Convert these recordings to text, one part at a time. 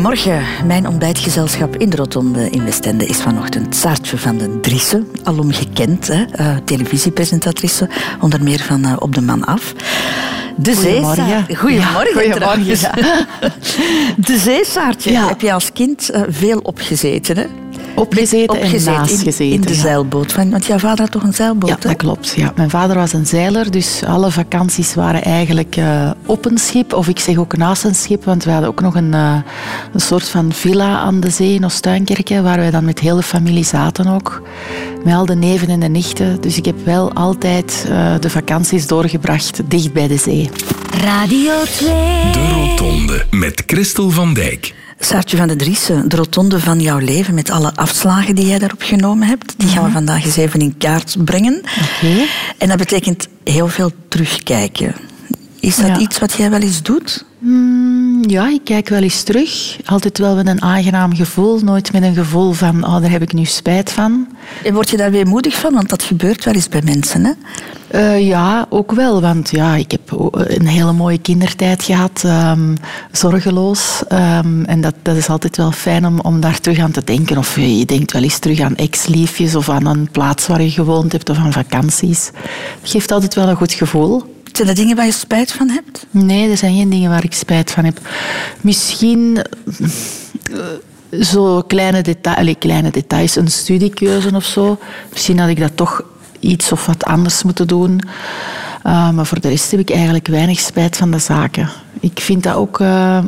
Goedemorgen. Mijn ontbijtgezelschap in de Rotonde in Westende is vanochtend Saartje van den Driessen. Alom gekend, hè? Uh, televisiepresentatrice, onder meer van uh, Op de Man Af. De Goedemorgen. Goedemorgen. Ja, goedemorgen. De zeesaartje ja. heb je als kind uh, veel opgezeten, hè? Opgezeten, opgezeten en naast In, in de zeilboot. Want jouw vader had toch een zeilboot? Ja, dat klopt. Ja. Mijn vader was een zeiler, dus alle vakanties waren eigenlijk uh, op een schip. Of ik zeg ook naast een schip, want we hadden ook nog een, uh, een soort van villa aan de zee in Oostuinkerke, waar wij dan met hele familie zaten ook. Met al de neven en de nichten. Dus ik heb wel altijd uh, de vakanties doorgebracht dicht bij de zee. Radio 2. De Rotonde met Christel van Dijk. Saartje van de Driessen, de rotonde van jouw leven met alle afslagen die jij daarop genomen hebt, die gaan we vandaag eens even in kaart brengen. Okay. En dat betekent heel veel terugkijken. Is dat Ja. iets wat jij wel eens doet? Mm, ja, ik kijk wel eens terug. Altijd wel met een aangenaam gevoel. Nooit met een gevoel van, oh, daar heb ik nu spijt van. En word je daar weer moedig van? Want dat gebeurt wel eens bij mensen. Hè? Uh, ja, ook wel. Want ja, ik heb een hele mooie kindertijd gehad. Um, zorgeloos. Um, en dat, dat is altijd wel fijn om, om daar terug aan te denken. Of je denkt wel eens terug aan ex-liefjes of aan een plaats waar je gewoond hebt of aan vakanties. Het geeft altijd wel een goed gevoel. Zijn er dingen waar je spijt van hebt? Nee, er zijn geen dingen waar ik spijt van heb. Misschien uh, zo kleine, deta allez, kleine details, een studiekeuze of zo. Misschien had ik dat toch iets of wat anders moeten doen. Uh, maar voor de rest heb ik eigenlijk weinig spijt van de zaken. Ik vind dat ook. Uh,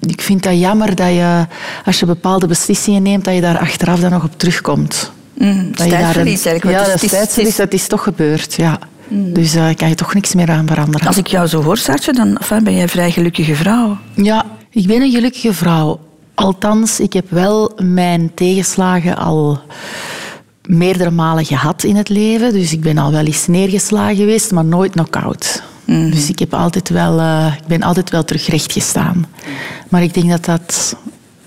ik vind dat jammer dat je, als je bepaalde beslissingen neemt, dat je daar achteraf dan nog op terugkomt. Mm, dat eigenlijk. Ja, dat is, dat is toch gebeurd, ja. Mm. Dus daar uh, kan je toch niks meer aan veranderen. Als ik jou zo hoor, Saartje, dan enfin, ben jij een vrij gelukkige vrouw. Ja, ik ben een gelukkige vrouw. Althans, ik heb wel mijn tegenslagen al meerdere malen gehad in het leven. Dus ik ben al wel eens neergeslagen geweest, maar nooit knock-out. Mm. Dus ik, heb altijd wel, uh, ik ben altijd wel terug recht gestaan. Maar ik denk dat dat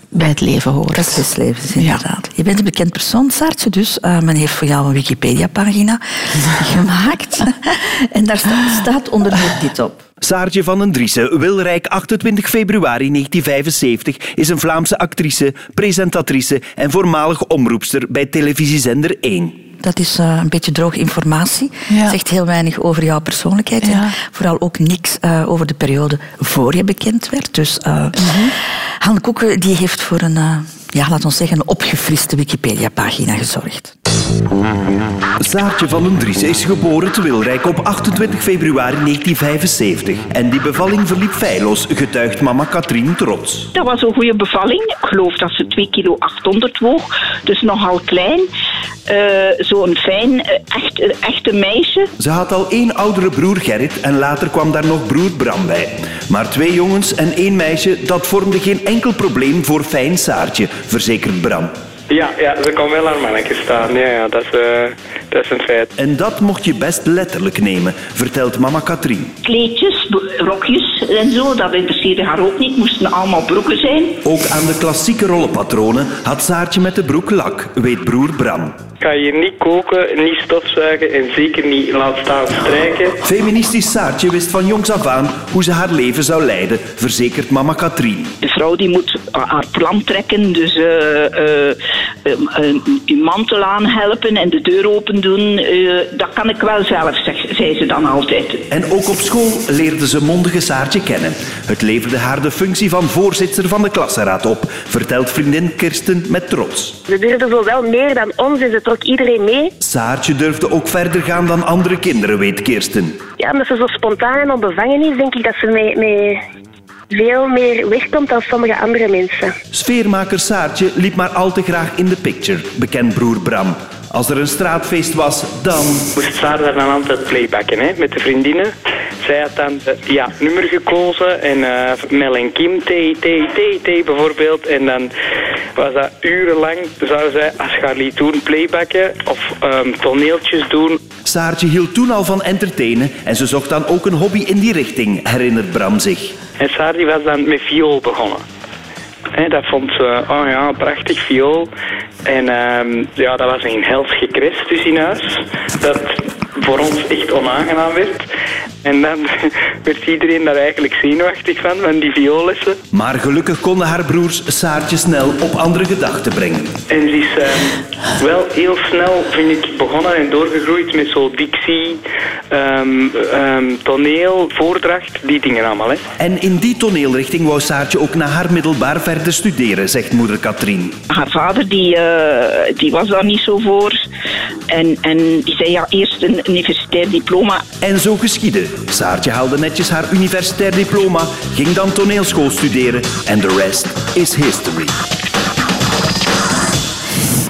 bij het leven hoort. Dat is leven, is inderdaad. Ja. Je bent een bekend persoon, Saartje, dus uh, men heeft voor jou een Wikipedia-pagina gemaakt. en daar staat, staat onder dit op. Saartje van den Driessen, Wilrijk, 28 februari 1975, is een Vlaamse actrice, presentatrice en voormalig omroepster bij televisiezender 1. Dat is uh, een beetje droge informatie. Ja. Zegt heel weinig over jouw persoonlijkheid. Ja. En vooral ook niks uh, over de periode voor je bekend werd. Dus uh, mm -hmm. Han Koeken die heeft voor een, ja, laten we zeggen, een opgefriste Wikipedia-pagina gezorgd. Saartje van den Dries is geboren te Wilrijk op 28 februari 1975. En die bevalling verliep feilloos, getuigt mama Katrien trots. Dat was een goede bevalling. Ik geloof dat ze 2 kilo 800 woog, dus nogal klein. Uh, Zo'n fijn, echt, echte meisje. Ze had al één oudere broer Gerrit en later kwam daar nog broer Bram bij. Maar twee jongens en één meisje, dat vormde geen enkel probleem voor fijn Saartje, verzekert Bram. Ja, ja, ze kon wel aan mannetjes staan. Ja, ja dat, is, uh, dat is een feit. En dat mocht je best letterlijk nemen, vertelt mama Katrien. Kleedjes, rokjes en zo, dat interesseerde haar ook niet. moesten allemaal broeken zijn. Ook aan de klassieke rollenpatronen had Saartje met de broek lak, weet broer Bram. Kan je niet koken, niet stofzuigen en zeker niet laat staan strijken. Feministisch Saartje wist van jongs af aan hoe ze haar leven zou leiden, verzekert mama Katrien. De vrouw die moet haar plan trekken, dus uh, uh, uh, mantel aanhelpen en de deur open doen. dat kan ik wel zelf, zei ze dan altijd. En ook op school leerde ze mondige Saartje kennen. Het leverde haar de functie van voorzitter van de klassenraad op, vertelt vriendin Kirsten met trots. Ze durfde zo wel meer dan ons en ze trok iedereen mee. Saartje durfde ook verder gaan dan andere kinderen, weet Kirsten. Ja, omdat ze zo spontaan en onbevangen is, denk ik dat ze mee, mee veel meer wegkomt dan sommige andere mensen. Sfeermaker Saartje liep maar al te graag in de picture, bekend broer Bram. Als er een straatfeest was, dan... Moest Saar daar dan altijd playbacken, hè, met de vriendinnen. Zij had dan het ja, nummer gekozen en uh, Mel en Kim, T, T, T, T bijvoorbeeld. En dan was dat urenlang, zou zij als Charlie toen playbacken of um, toneeltjes doen. Saartje hield toen al van entertainen en ze zocht dan ook een hobby in die richting, herinnert Bram zich. En Saar die was dan met viool begonnen. Dat vond ze, oh ja, prachtig viool. En um, ja, dat was een hels gekres dus in huis. Dat voor ons echt onaangenaam werd. En dan werd iedereen daar eigenlijk zenuwachtig van, van die vioollessen. Maar gelukkig konden haar broers Saartje snel op andere gedachten brengen. En ze is eh, wel heel snel, vind ik, begonnen en doorgegroeid met zo dictie, ehm, ehm, toneel, voordracht, die dingen allemaal. Hè. En in die toneelrichting wou Saartje ook na haar middelbaar verder studeren, zegt moeder Katrien. Haar vader die, eh, die was daar niet zo voor. En, en die zei ja, eerst een universitair diploma. En zo geschiedde. Saartje haalde netjes haar universitair diploma, ging dan toneelschool studeren en de rest is history.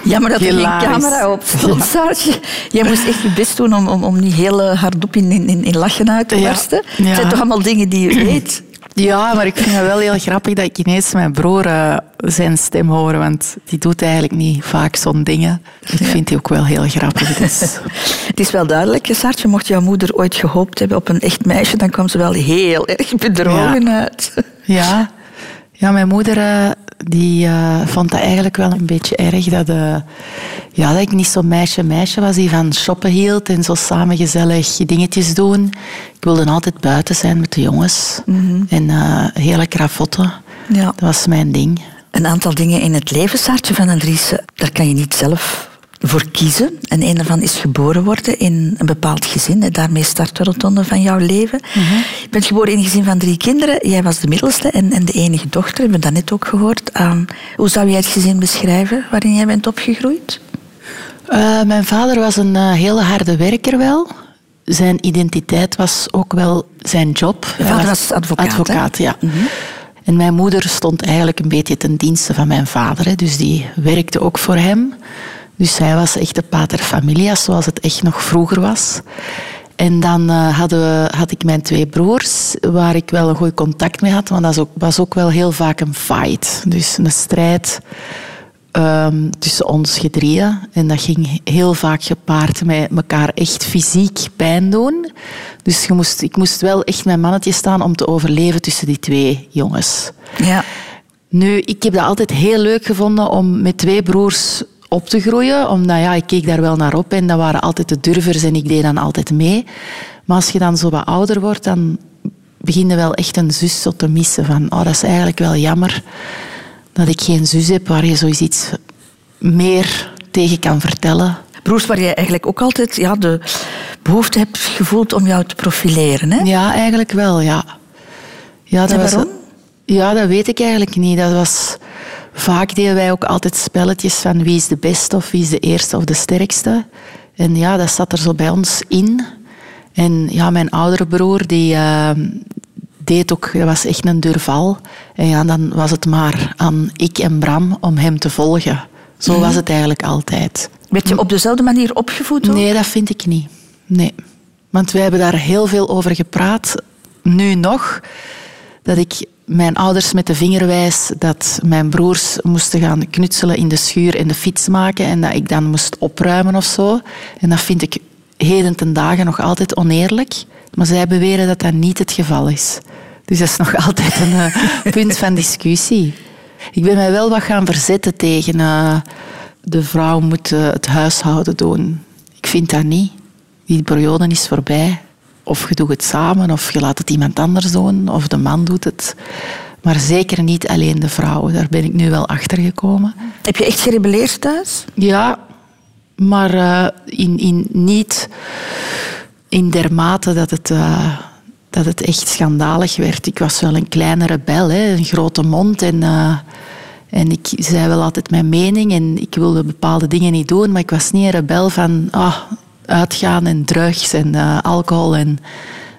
Jammer dat er geen Hilarisch. camera op stond, Saartje. Jij moest echt je best doen om, om, om niet heel eh, hardop in, in, in lachen uit te Ja. barsten. Ja. Het zijn toch allemaal dingen die je weet? Ja, maar ik vind het wel heel grappig dat ik ineens mijn broer eh, zijn stem hoor, want die doet eigenlijk niet vaak zo'n dingen. Ik vind die ook wel heel grappig. Dus. Het is wel duidelijk, Saartje, mocht jouw moeder ooit gehoopt hebben op een echt meisje, dan kwam ze wel heel erg bedrogen uit. Ja, ja mijn moeder eh, die, eh, vond dat eigenlijk wel een beetje erg. Dat, eh, ja, dat ik niet zo'n meisje-meisje was die van shoppen hield en zo samen gezellig dingetjes doen. Ik wilde altijd buiten zijn met de jongens. En eh, hele kravotten. Ja. Dat was mijn ding. Een aantal dingen in het leven, Saartje van den Driessen, daar kan je niet zelf voor kiezen. En een daarvan is geboren worden in een bepaald gezin. En daarmee start de rotonde van jouw leven. Je bent geboren in een gezin van drie kinderen. Jij was de middelste en, en de enige dochter, hebben we dat net ook gehoord. Ehm, hoe zou jij het gezin beschrijven waarin jij bent opgegroeid? Eh, mijn vader was een eh, hele harde werker wel. Zijn identiteit was ook wel zijn job. Je vader was advocaat, hè? Ja. En mijn moeder stond eigenlijk een beetje ten dienste van mijn vader. Hè. Dus die werkte ook voor hem. Dus hij was echt de pater familias, zoals het echt nog vroeger was. En dan eh, hadden we, had ik mijn twee broers, waar ik wel een goed contact mee had. Want dat was ook, was ook wel heel vaak een fight. Dus een strijd ehm, tussen ons gedrieën. En dat ging heel vaak gepaard met elkaar echt fysiek pijn doen. Dus je moest, ik moest wel echt mijn mannetje staan om te overleven tussen die twee jongens. Ja. Nu, ik heb dat altijd heel leuk gevonden om met twee broers op te groeien. Omdat ja, ik keek daar wel naar op en dat waren altijd de durvers en ik deed dan altijd mee. Maar als je dan zo wat ouder wordt, dan begin je wel echt een zus zo te missen. Van, oh, dat is eigenlijk wel jammer dat ik geen zus heb waar je zoiets iets meer tegen kan vertellen. Broers waar jij eigenlijk ook altijd ja, de behoefte hebt gevoeld om jou te profileren. Hè? Ja, eigenlijk wel, ja. ja dat En was- waarom? ja, dat weet ik eigenlijk niet. Dat was... Vaak deden wij ook altijd spelletjes van wie is de beste of wie is de eerste of de sterkste. En ja, dat zat er zo bij ons in. En ja, mijn oudere broer, die eh, deed ook... Dat was echt een durval. En ja, dan was het maar aan ik en Bram om hem te volgen. Zo Mhm. was het eigenlijk altijd. Werd je op dezelfde manier opgevoed? ook? Nee, dat vind ik niet. Nee. Want wij hebben daar heel veel over gepraat. Nu nog. Dat ik mijn ouders met de vinger wijs dat mijn broers moesten gaan knutselen in de schuur en de fiets maken en dat ik dan moest opruimen of zo. En dat vind ik heden ten dagen nog altijd oneerlijk. Maar zij beweren dat dat niet het geval is. Dus dat is nog altijd een eh, punt van discussie. Ik ben mij wel wat gaan verzetten tegen eh, de vrouw moet eh, het huishouden doen. Ik vind dat niet. Die periode is voorbij. Of je doet het samen, of je laat het iemand anders doen, of de man doet het. Maar zeker niet alleen de vrouw. Daar ben ik nu wel achter gekomen. Heb je echt gerebelleerd thuis? Ja, maar eh, in, in niet in dermate dat het, eh, dat het echt schandalig werd. Ik was wel een kleine rebel, hè, een grote mond. En, eh, en ik zei wel altijd mijn mening en ik wilde bepaalde dingen niet doen. Maar ik was niet een rebel van ah, uitgaan en drugs en eh, alcohol. En,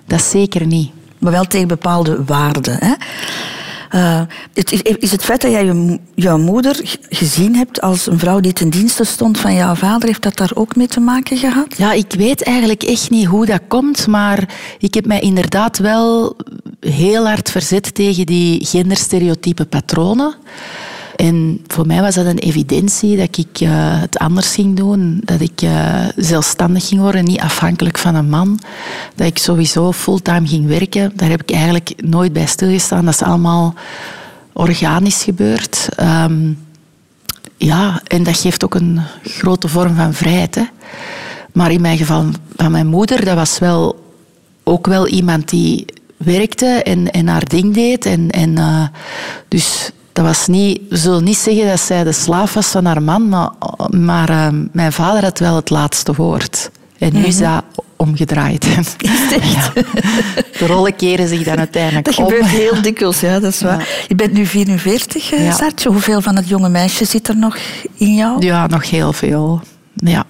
dat zeker niet. Maar wel tegen bepaalde waarden. Hè? Eh, het is, het feit dat jij je, jouw moeder gezien hebt als een vrouw die ten dienste stond van jouw vader, heeft dat daar ook mee te maken gehad? Ja, ik weet eigenlijk echt niet hoe dat komt, maar ik heb mij inderdaad wel heel hard verzet tegen die genderstereotype patronen. En voor mij was dat een evidentie dat ik eh, het anders ging doen. Dat ik eh, zelfstandig ging worden, niet afhankelijk van een man. Dat ik sowieso fulltime ging werken. Daar heb ik eigenlijk nooit bij stilgestaan. Dat is allemaal organisch gebeurd. Ehm, ja, en dat geeft ook een grote vorm van vrijheid. Maar in mijn geval van mijn moeder, dat was wel ook wel iemand die werkte en, en haar ding deed. En, en, uh, dus dat was niet, we zullen niet zeggen dat zij de slaaf was van haar man, maar, maar uh, mijn vader had wel het laatste woord. En nu is Mhm. dat omgedraaid. Ja. De rollen keren zich dan uiteindelijk Dat om. gebeurt heel dikwijls, ja, dat is waar. Je bent nu 44, eh, Ja. Saartje. Hoeveel van het jonge meisje zit er nog in jou? Ja, nog heel veel. Ja.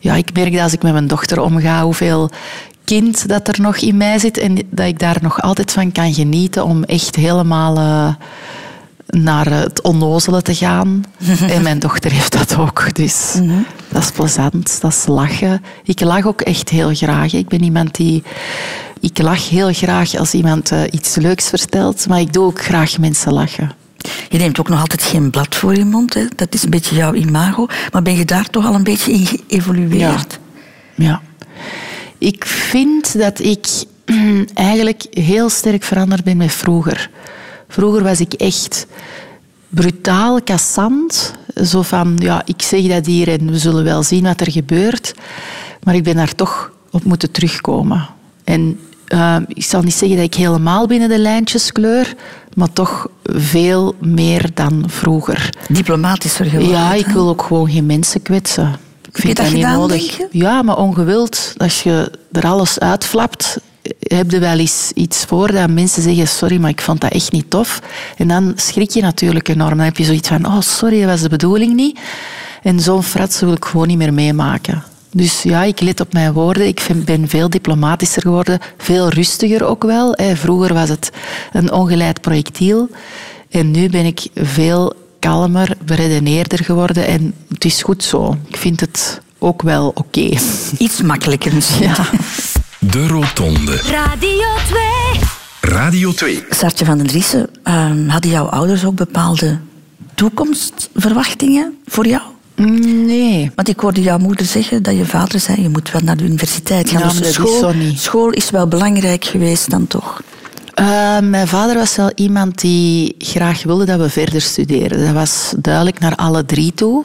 ja, ik merk dat als ik met mijn dochter omga, hoeveel kind dat er nog in mij zit en dat ik daar nog altijd van kan genieten om echt helemaal eh, naar het onnozele te gaan. en mijn dochter heeft dat ook, dus dat is plezant, dat is lachen. Ik lach ook echt heel graag. Ik ben iemand die... Ik lach heel graag als iemand eh, iets leuks vertelt, maar ik doe ook graag mensen lachen. Je neemt ook nog altijd geen blad voor je mond. Hè? Dat is een beetje jouw imago. Maar ben je daar toch al een beetje in geëvolueerd? Ja. Ik vind dat ik eigenlijk heel sterk veranderd ben met vroeger. Vroeger was ik echt brutaal, kassant. Zo van, ja, ik zeg dat hier en we zullen wel zien wat er gebeurt. Maar ik ben daar toch op moeten terugkomen. En eh, ik zal niet zeggen dat ik helemaal binnen de lijntjes kleur, maar toch veel meer dan vroeger. Diplomatischer geworden. Ja, ik wil ook gewoon geen mensen kwetsen. Ik vind dat dat, niet gedaan, nodig. Ja, maar ongewild. Als je er alles uitflapt, heb je wel eens iets voor dat mensen zeggen: Sorry, maar ik vond dat echt niet tof. En dan schrik je natuurlijk enorm. Dan heb je zoiets van: Oh, sorry, dat was de bedoeling niet. En zo'n fratsen wil ik gewoon niet meer meemaken. Dus ja, ik let op mijn woorden. Ik vind- ben veel diplomatischer geworden. Veel rustiger ook wel. Vroeger was het een ongeleid projectiel. En nu ben ik veel kalmer, beredeneerder geworden. En het is goed zo. Ik vind het ook wel oké. Iets makkelijker misschien. De Rotonde. Radio 2. Radio 2. Saartje van den Driessen, ehm, hadden jouw ouders ook bepaalde toekomstverwachtingen voor jou? Nee. Want ik hoorde jouw moeder zeggen dat je vader zei, je moet wel naar de universiteit gaan. Ja, Dus is school, school is wel belangrijk geweest dan toch? Uh, mijn vader was wel iemand die graag wilde dat we verder studeren. Dat was duidelijk naar alle drie toe.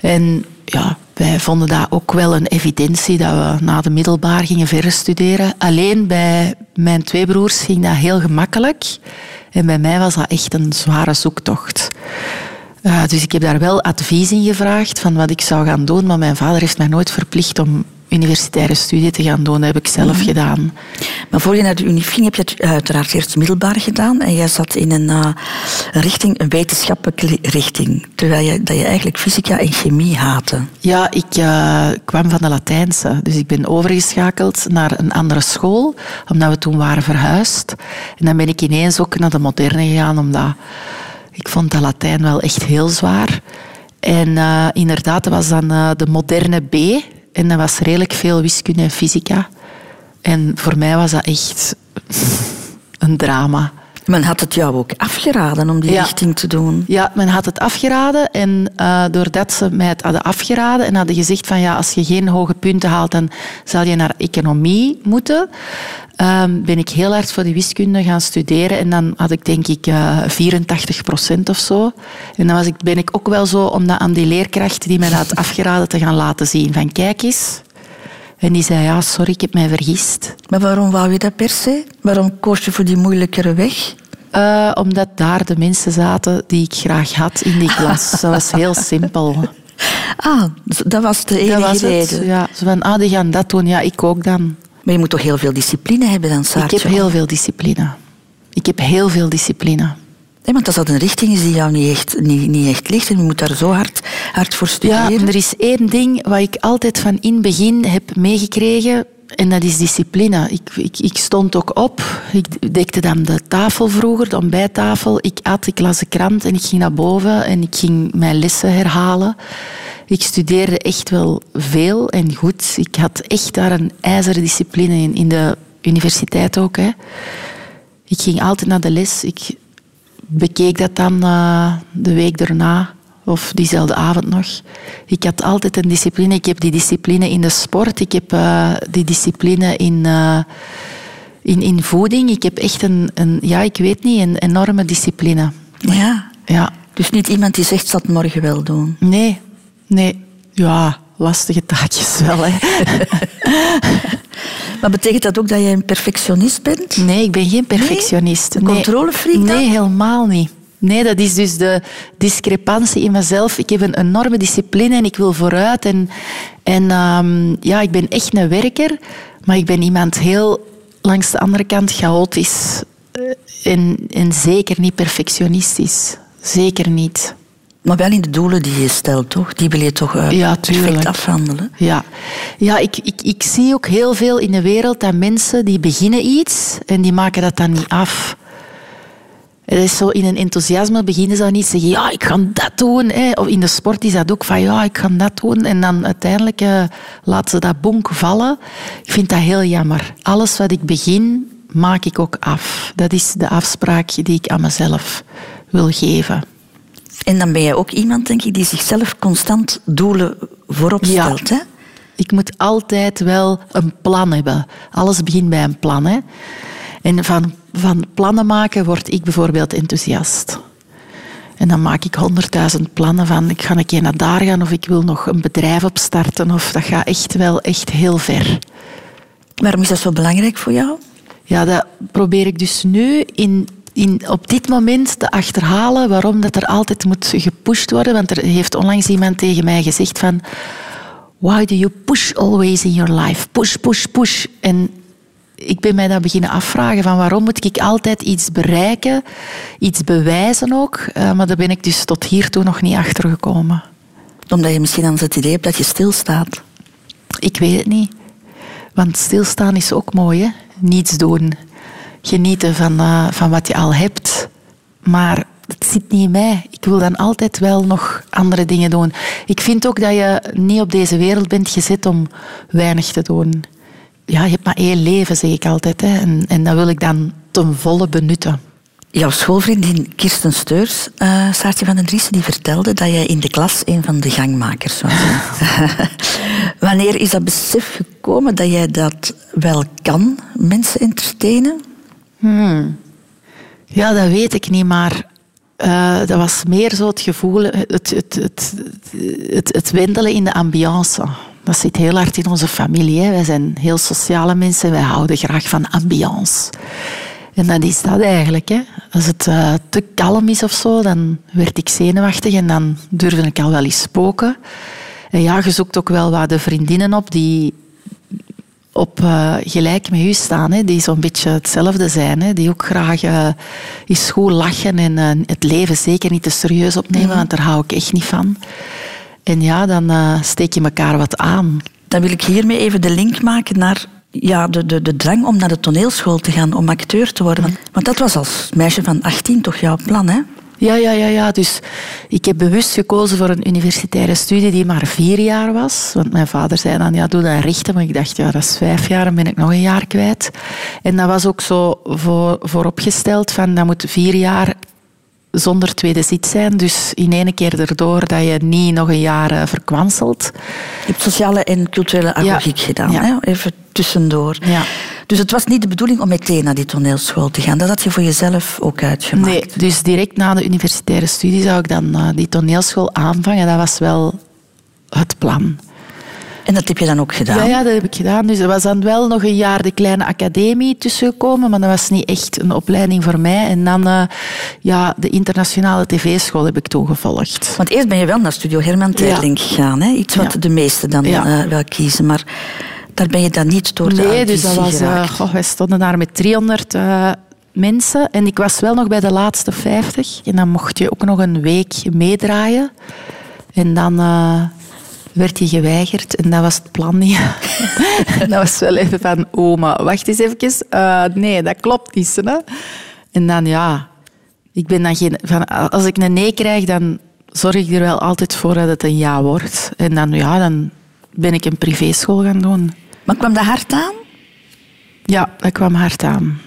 En ja, wij vonden dat ook wel een evidentie dat we na de middelbaar gingen verder studeren. Alleen bij mijn twee broers ging dat heel gemakkelijk. En bij mij was dat echt een zware zoektocht. Uh, dus ik heb daar wel advies in gevraagd van wat ik zou gaan doen. Maar mijn vader heeft mij nooit verplicht om universitaire studie te gaan doen. Dat heb ik zelf Mhm. gedaan. Maar voor je naar de unie ging, heb je het uiteraard eerst middelbaar gedaan. En jij zat in een, uh, een richting, een wetenschappelijke richting. Terwijl je, dat je eigenlijk fysica en chemie haatte. Ja, ik uh, kwam van de Latijnse. Dus ik ben overgeschakeld naar een andere school. Omdat we toen waren verhuisd. En dan ben ik ineens ook naar de moderne gegaan. Omdat ik vond dat Latijn wel echt heel zwaar. En uh, inderdaad, dat was dan de moderne B. En dat was redelijk veel wiskunde en fysica. En voor mij was dat echt een drama. Men had het jou ook afgeraden om die Ja. richting te doen. Ja, men had het afgeraden. En uh, doordat ze mij het hadden afgeraden en hadden gezegd van ja, als je geen hoge punten haalt, dan zal je naar economie moeten, um, ben ik heel hard voor die wiskunde gaan studeren. En dan had ik denk ik uh, 84 procent of zo. En dan was ik, ben ik ook wel zo om dat aan die leerkracht die mij had afgeraden te gaan laten zien. Van kijk eens. En die zei, ja, sorry, ik heb mij vergist. Maar waarom wou je dat per se? Waarom koos je voor die moeilijkere weg? Uh, omdat daar de mensen zaten die ik graag had in die klas. Dat was heel simpel. Ah, dat was de enige dat was reden? Het, ja. Zo van, ah, die gaan dat doen. Ja, ik ook dan. Maar je moet toch heel veel discipline hebben dan, Saartje? Ik heb heel veel discipline. Ik heb heel veel discipline. Nee, want als dat een richting is die jou niet echt, niet, niet echt ligt en je moet daar zo hard, hard voor studeren. Ja, er is één ding wat ik altijd van in begin heb meegekregen en dat is discipline. Ik, ik, ik, stond ook op. Ik dekte dan de tafel vroeger, de ontbijttafel. Ik at, ik las de krant en ik ging naar boven en ik ging mijn lessen herhalen. Ik studeerde echt wel veel en goed. Ik had echt daar een ijzeren discipline in, in de universiteit ook. Hè. Ik ging altijd naar de les. Ik bekeek dat dan uh, de week daarna of diezelfde avond nog. Ik had altijd een discipline. Ik heb die discipline in de sport. Ik heb uh, die discipline in, uh, in, in voeding. Ik heb echt een, een, ja, ik weet niet, een enorme discipline. Ja. ja. Dus niet iemand die zegt, dat morgen wel doen? Nee, nee. Ja, lastige taakjes wel, hè. Maar betekent dat ook dat jij een perfectionist bent? Nee, ik ben geen perfectionist. Een Nee. controlefreak dan? Nee, helemaal niet. Nee, dat is dus de discrepantie in mezelf. Ik heb een enorme discipline en ik wil vooruit. En, en ehm, ja, ik ben echt een werker, maar ik ben iemand heel langs de andere kant chaotisch. Eh, En, en zeker niet perfectionistisch. Zeker niet. Maar wel in de doelen die je stelt, toch? Die wil je toch Ja, perfect tuurlijk. afhandelen? Ja, ja ik, ik, ik zie ook heel veel in de wereld dat mensen die beginnen iets en die maken dat dan niet af. Het is zo in een enthousiasme beginnen ze dan niet zeggen, ja, ik ga dat doen. Hè. Of in de sport is dat ook van, ja, ik ga dat doen. En dan uiteindelijk eh, laten ze dat bonk vallen. Ik vind dat heel jammer. Alles wat ik begin, maak ik ook af. Dat is de afspraak die ik aan mezelf wil geven. En dan ben jij ook iemand, denk ik, die zichzelf constant doelen voorop Ja. stelt. Hè? Ik moet altijd wel een plan hebben. Alles begint bij een plan. Hè? En van, van plannen maken word ik bijvoorbeeld enthousiast. En dan maak ik honderdduizend plannen van ik ga een keer naar daar gaan of ik wil nog een bedrijf opstarten. Of dat gaat echt wel echt heel ver. Waarom is dat zo belangrijk voor jou? Ja, dat probeer ik dus nu in, in, op dit moment te achterhalen waarom dat er altijd moet gepusht worden. Want er heeft onlangs iemand tegen mij gezegd van... Why do you push always in your life? Push, push, push. En ik ben mij dan beginnen afvragen van waarom moet ik altijd iets bereiken, iets bewijzen ook. Eh, maar daar ben ik dus tot hiertoe nog niet achter gekomen. Omdat je misschien aan het idee hebt dat je stilstaat. Ik weet het niet. Want stilstaan is ook mooi, hè? Niets doen. Genieten van, eh, van wat je al hebt. Maar het zit niet in mij. Ik wil dan altijd wel nog andere dingen doen. Ik vind ook dat je niet op deze wereld bent gezet om weinig te doen. Ja, je hebt maar één leven, zeg ik altijd. Hè? En, en dat wil ik dan ten volle benutten. Jouw schoolvriendin Kirsten Steurs, eh Saartje van den Driessen, die vertelde dat jij in de klas een van de gangmakers was. Wanneer is dat besef gekomen dat jij dat wel kan, mensen entertainen? Ja, dat weet ik niet, maar eh, dat was meer zo het gevoel, het, het, het, het, het wendelen in de ambiance. Dat zit heel hard in onze familie. Hè. Wij zijn heel sociale mensen, wij houden graag van ambiance. En dat is dat eigenlijk. Hè. Als het eh, te kalm is of zo, dan werd ik zenuwachtig en dan durfde ik al wel eens spoken. En ja, je zoekt ook wel wat de vriendinnen op die op eh, gelijk met u staan, hè, die zo'n beetje hetzelfde zijn, hè, die ook graag eh eens goed lachen en eh, het leven zeker niet te serieus opnemen, want daar hou ik echt niet van. En ja, dan steek je elkaar wat aan. Dan wil ik hiermee even de link maken naar ja, de, de, de drang om naar de toneelschool te gaan, om acteur te worden. Want, want dat was als meisje van 18 toch jouw plan, hè? Ja, ja, ja, ja. Dus ik heb bewust gekozen voor een universitaire studie die maar vier jaar was. Want mijn vader zei dan, ja, doe dat rechten. Maar ik dacht, ja, dat is vijf jaar, dan ben ik nog een jaar kwijt. En dat was ook zo voor, vooropgesteld van, dat moet vier jaar zonder tweede zit zijn. Dus in één keer erdoor dat je niet nog een jaar eh, verkwanselt. Je hebt sociale en culturele agogiek gedaan, Ja. hè? even tussendoor. Ja. Dus het was niet de bedoeling om meteen naar die toneelschool te gaan. Dat had je voor jezelf ook uitgemaakt. Nee, dus direct na de universitaire studie zou ik dan eh, die toneelschool aanvangen. Dat was wel het plan. En dat heb je dan ook gedaan. Ja, ja, dat heb ik gedaan. Dus er was dan wel nog een jaar de kleine academie tussengekomen, maar dat was niet echt een opleiding voor mij. En dan eh, ja, de internationale tv-school heb ik toen gevolgd. Want eerst ben je wel naar Studio Herman Terling gegaan. Hè? Iets wat Ja. de meesten dan eh, wel kiezen. Maar daar ben je dan niet door de Nee, dus dat was, goh, wij stonden daar met 300 eh, mensen en ik was wel nog bij de laatste 50. En dan mocht je ook nog een week meedraaien. En dan eh, werd je geweigerd en dat was het plan niet. Dat was wel even van, oh, maar wacht eens even. Eh, nee, dat klopt niet. Hè? En dan ja, ik ben dan geen, van, als ik een nee krijg, dan zorg ik er wel altijd voor dat het een ja wordt. En dan, ja, dan ben ik een privéschool gaan doen. Maar kwam dat hard aan? Ja, dat kwam hard aan.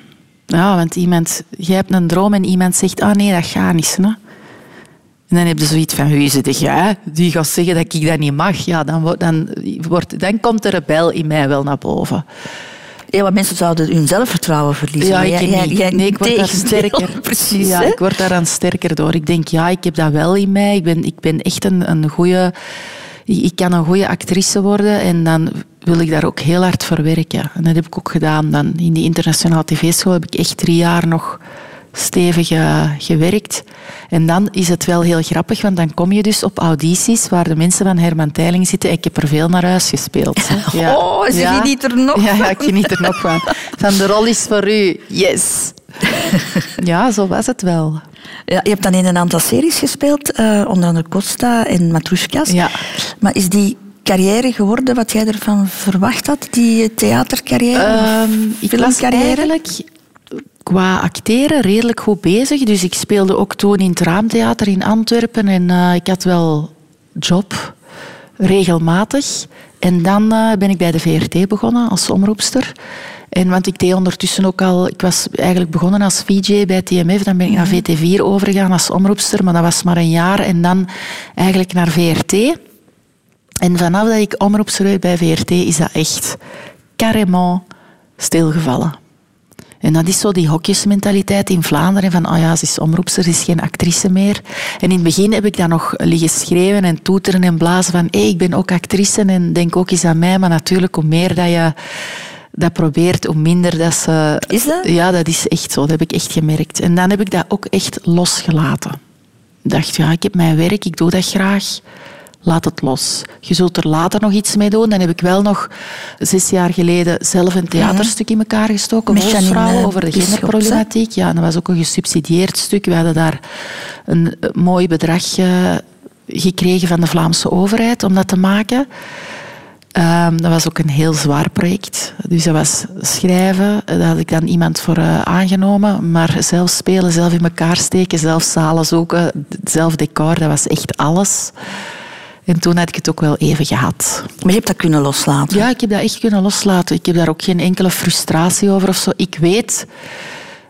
Ja, want iemand, jij hebt een droom en iemand zegt, ah nee, dat gaat niet. Hè? En dan heb je zoiets van, wie zit jij? Die gaat zeggen dat ik dat niet mag. Ja, dan, dan, wordt, dan komt de rebel in mij wel naar boven. Ja, want mensen zouden hun zelfvertrouwen verliezen. Ja, ik jij- nee, ik word daar sterker. Precies, Ja, hè? ik word daaraan sterker door. Ik denk, ja, ik heb dat wel in mij. Ik ben, ik ben echt een, een goede... Ik kan een goede actrice worden en dan wil ik daar ook heel hard voor werken. En dat heb ik ook gedaan. Dan in die internationale tv-school heb ik echt drie jaar nog stevig eh, gewerkt. En dan is het wel heel grappig, want dan kom je dus op audities waar de mensen van Herman Teiling zitten. Ik heb er veel naar huis gespeeld. hè. Oh, ze geniet er nog Ja, van. ja, ik geniet er nog van. Van de rol is voor u. Yes. Ja, zo was het wel. Ja, je hebt dan in een aantal series gespeeld, eh, onder andere Costa en Matrushkas. Ja. Maar is die carrière geworden wat jij ervan verwacht had? Die theatercarrière? of Ehm, ik was eigenlijk qua acteren redelijk goed bezig. Dus ik speelde ook toen in het Raamtheater in Antwerpen. En eh, ik had wel job, regelmatig. En dan eh, ben ik bij de VRT begonnen als omroepster. En want ik deed ondertussen ook al... Ik was eigenlijk begonnen als VJ bij TMF. Dan ben ik naar VT4 overgegaan als omroepster. Maar dat was maar een jaar. En dan eigenlijk naar VRT. En vanaf dat ik omroepster werd bij VRT is dat echt carrément stilgevallen. En dat is zo die hokjesmentaliteit in Vlaanderen van oh ja, ze is omroepster, ze is geen actrice meer. En in het begin heb ik dan nog liggen schreeuwen en toeteren en blazen van hé, ik ben ook actrice en denk ook eens aan mij. Maar natuurlijk, hoe meer dat je dat probeert, hoe minder dat ze... Is dat? Ja, dat is echt zo. Dat heb ik echt gemerkt. En dan heb ik dat ook echt losgelaten. Ik dacht, ja, ik heb mijn werk, ik doe dat graag. Laat het los. Je zult er later nog iets mee doen. Dan heb ik wel nog zes jaar geleden zelf een theaterstuk in elkaar gestoken. Met Janine Wolfsvrouwen over de genderproblematiek. Ja, dat was ook een gesubsidieerd stuk. We hadden daar een eh, mooi bedrag eh, gekregen van de Vlaamse overheid om dat te maken. Ehm, dat was ook een heel zwaar project. Dus dat was schrijven, daar had ik dan iemand voor eh, aangenomen. Maar zelf spelen, zelf in elkaar steken, zelf zalen zoeken, zelf decor, dat was echt alles. En toen had ik het ook wel even gehad. Maar je hebt dat kunnen loslaten. Ja, ik heb dat echt kunnen loslaten. Ik heb daar ook geen enkele frustratie over of zo. Ik weet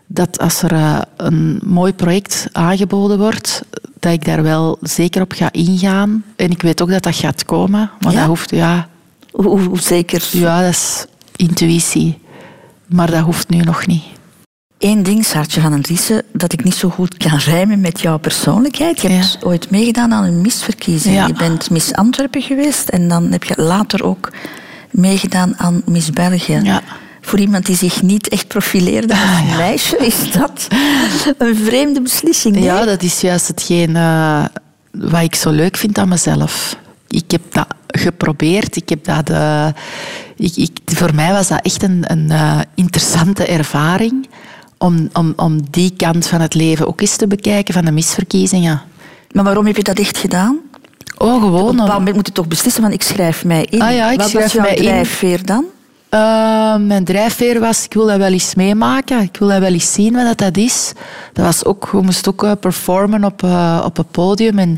dat als er eh, een mooi project aangeboden wordt, dat ik daar wel zeker op ga ingaan. En ik weet ook dat dat gaat komen. Maar Ja? dat hoeft, ja, hoe zeker? ja, dat is intuïtie. Maar dat hoeft nu nog niet. Eén ding, Saartje van den Driessen, dat ik niet zo goed kan rijmen met jouw persoonlijkheid. Je hebt Ja. ooit meegedaan aan een misverkiezing. Ja. Je bent Miss Antwerpen geweest en dan heb je later ook meegedaan aan Miss België. Ja. Voor iemand die zich niet echt profileerde als meisje, is dat een vreemde beslissing. nee? Ja, dat is juist hetgeen eh, wat ik zo leuk vind aan mezelf. Ik heb dat geprobeerd. Ik heb dat, eh, ik, ik, voor mij was dat echt een, een eh, interessante ervaring om, om, om die kant van het leven ook eens te bekijken, van de misverkiezingen. Maar waarom heb je dat echt gedaan? Oh, Op gewoon. een om- bepaald moment moet je toch beslissen van ik schrijf mij in. Ah ja, ik Wat schrijf was jouw mij in. drijfveer dan? Eh, mijn drijfveer was, ik wil dat wel eens meemaken. Ik wil dat wel eens zien wat dat is. Dat was ook, we moesten ook eh, performen op, eh, op een podium. En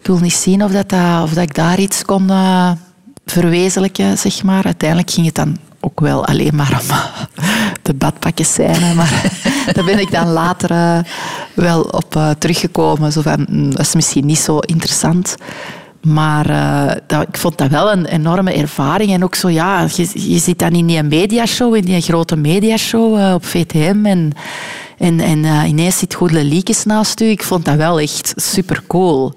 ik wil niet zien of, dat, dat- of dat ik daar iets kon verwezenlijken, zeg maar. Uiteindelijk ging het dan ook wel alleen maar om de badpakjes zijn. Maar daar ben ik dan later eh, wel op eh, teruggekomen. Zo van, mm, dat is misschien niet zo interessant. Maar eh, dat, ik vond dat wel een enorme ervaring. En ook zo, ja, je, zit dan in die mediashow, in die grote mediashow eh, op VTM. En, en, en eh, ineens zit Goedele Liekes naast u. Ik vond dat wel echt super cool.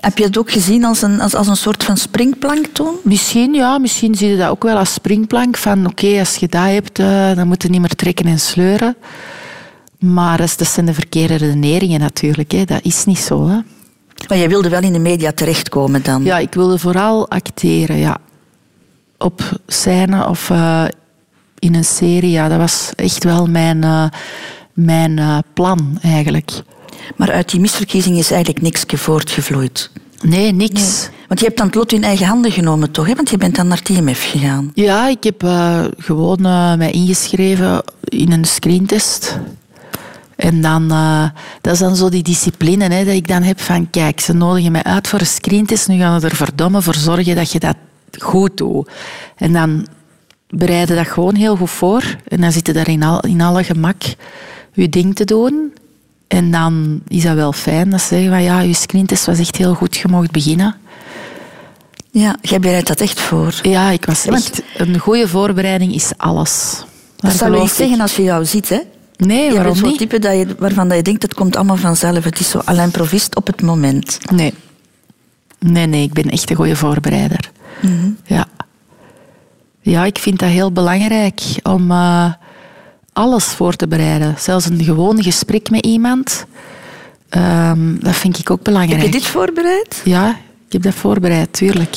Heb je het ook gezien als een, als, als een soort van springplank toen? Misschien, ja, misschien zie je dat ook wel als springplank. Van oké, als je dat hebt, eh, dan moet je niet meer trekken en sleuren. Maar dat zijn de verkeerde redeneringen natuurlijk. Hè. Dat is niet zo. Hè. Maar jij wilde wel in de media terechtkomen dan? Ja, ik wilde vooral acteren, ja. Op scène of eh, in een serie, ja. Dat was echt wel mijn, eh, mijn plan, eigenlijk. Maar uit die misverkiezing is eigenlijk niks voortgevloeid. Nee, niks. Want je hebt dan het lot in eigen handen genomen, toch? Hè? Want je bent dan naar TMF gegaan. Ja, ik heb eh, gewoon eh, mij ingeschreven in een screentest. En dan, eh, dat is dan zo die discipline hè, dat ik dan heb van, kijk, ze nodigen mij uit voor een screentest, nu gaan we er verdomme voor zorgen dat je dat goed doet. En dan bereiden dat gewoon heel goed voor. En dan zitten daar in, al, in alle gemak je ding te doen. En dan is dat wel fijn dat ze zeggen van, ja, je screentest was echt heel goed, je mocht beginnen. Ja, jij bereidt dat echt voor. Ja, ik was echt... Een goede voorbereiding is alles. Dat zou je niet zeggen als je jou ziet, hè? Nee, je waarom bent zo'n niet? type dat je, waarvan dat je denkt, het komt allemaal vanzelf. Het is zo à l'improvist op het moment. Nee. Nee, nee, ik ben echt een goede voorbereider. Mhm. Ja. Ja, ik vind dat heel belangrijk om eh, alles voor te bereiden. Zelfs een gewoon gesprek met iemand. Ehm, dat vind ik ook belangrijk. Heb je dit voorbereid? Ja, ik heb dat voorbereid, tuurlijk.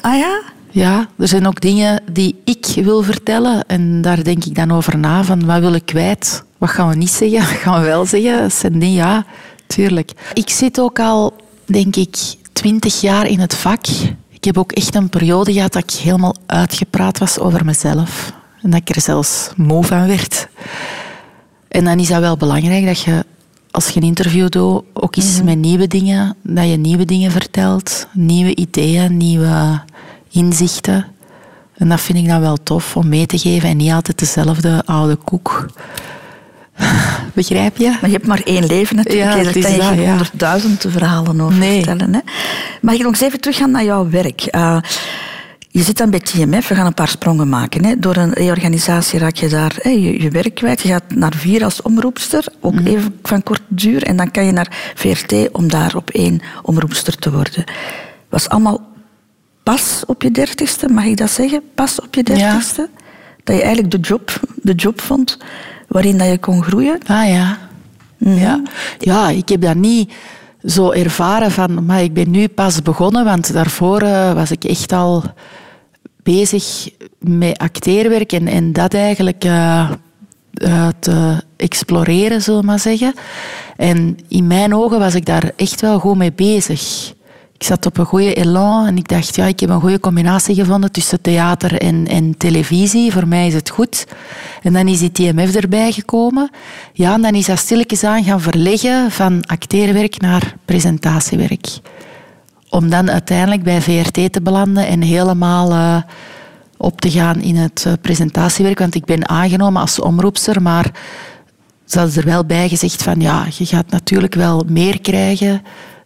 Ah ja? Ja, er zijn ook dingen die ik wil vertellen. En daar denk ik dan over na. Van wat wil ik kwijt? Wat gaan we niet zeggen? Wat gaan we wel zeggen? Dat zijn dingen, ja, tuurlijk. Ik zit ook al, denk ik, twintig jaar in het vak. Ik heb ook echt een periode gehad dat ik helemaal uitgepraat was over mezelf. En dat ik er zelfs moe van werd. En dan is dat wel belangrijk dat je, als je een interview doet, ook eens met nieuwe dingen, dat je nieuwe dingen vertelt. Nieuwe ideeën, nieuwe inzichten. En dat vind ik dan wel tof om mee te geven en niet altijd dezelfde oude koek. Begrijp je? Maar je hebt maar één leven natuurlijk. Ja, je geen ja. honderdduizend verhalen over Nee. vertellen. Hè? Mag ik nog eens even teruggaan naar jouw werk? Eh, je zit dan bij TMF, we gaan een paar sprongen maken. Hè? Door een reorganisatie raak je daar hè, je, je werk kwijt. Je gaat naar vier als omroepster, ook Mhm. even van korte duur. En dan kan je naar VRT om daar op één omroepster te worden. Was allemaal pas op je dertigste, mag ik dat zeggen? Pas op je Ja. dertigste? Dat je eigenlijk de job, de job vond waarin dat je kon groeien. Ah ja. ja. Ja, ik heb dat niet zo ervaren van, maar ik ben nu pas begonnen, want daarvoor eh, was ik echt al bezig met acteerwerk en, dat eigenlijk eh, eh, te exploreren, zullen we maar zeggen. En in mijn ogen was ik daar echt wel goed mee bezig. Ik zat op een goede elan en ik dacht, ja, ik heb een goede combinatie gevonden tussen theater en, televisie. Voor mij is het goed. En dan is die TMF erbij gekomen. Ja, en dan is dat stilletjes aan gaan verleggen van acteerwerk naar presentatiewerk. Om dan uiteindelijk bij VRT te belanden en helemaal eh, op te gaan in het eh, presentatiewerk. Want ik ben aangenomen als omroepster, maar ze hadden er wel bij gezegd van ja, je gaat natuurlijk wel meer krijgen